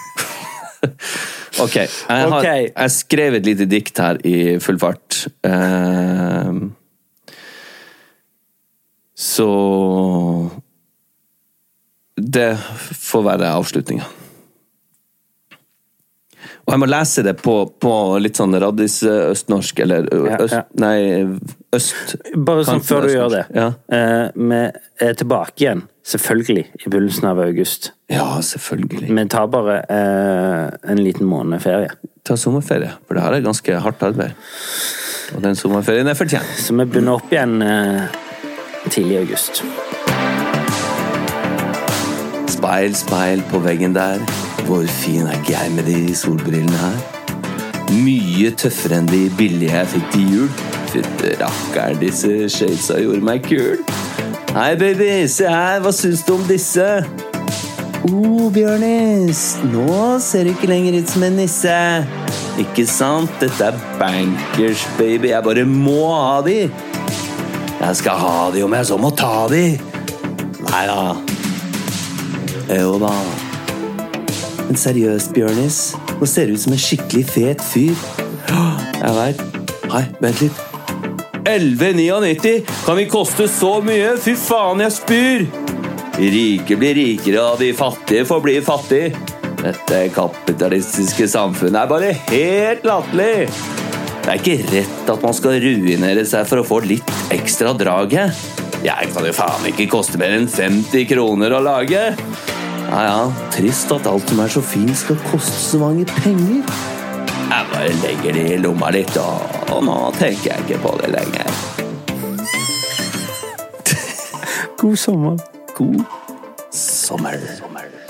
ok. Jeg, har, okay. jeg skrev et lite dikt her i full fart. Ehm, så Det får være avslutninga. Og jeg må lese det på, på litt sånn raddis-østnorsk, eller øst, Ja, ja. Nei, øst Bare sånn før du gjør det. Ja. Eh, vi er tilbake igjen, selvfølgelig, i begynnelsen av august. ja, selvfølgelig. Vi tar bare eh, en liten måned ferie. ta sommerferie, for det her er ganske hardt arbeid. Og den sommerferien er fortjent. Så vi begynner opp igjen eh, tidlig i august. Speil, speil på veggen der. Hvor fin er ikke jeg med de solbrillene her? Mye tøffere enn de billige jeg fikk til jul. Fytte rakkeren, disse shadesa gjorde meg kul. Hei, baby, se her, hva syns du om disse? oh, Bjørnis, nå ser du ikke lenger ut som en nisse. Ikke sant? Dette er bankers, baby. Jeg bare må ha de. Jeg skal ha de om jeg så må ta de. Nei da. Jo da. Men seriøst, Bjørnis. Nå ser du ut som en skikkelig fet fyr. Jeg veit. Hei, vent litt. 11,99! Kan vi koste så mye? Fy faen, jeg spyr! Rike blir rikere, og de fattige får bli fattige. Dette kapitalistiske samfunnet er bare helt latterlig. Det er ikke rett at man skal ruinere seg for å få litt ekstra draget. Jeg kan jo faen ikke koste mer enn 50 kroner å lage. Ja ja, trist at alt som er så fint skal koste så mange penger. Jeg bare legger det i lomma litt, og, og nå tenker jeg ikke på det lenger. God sommer. God sommer.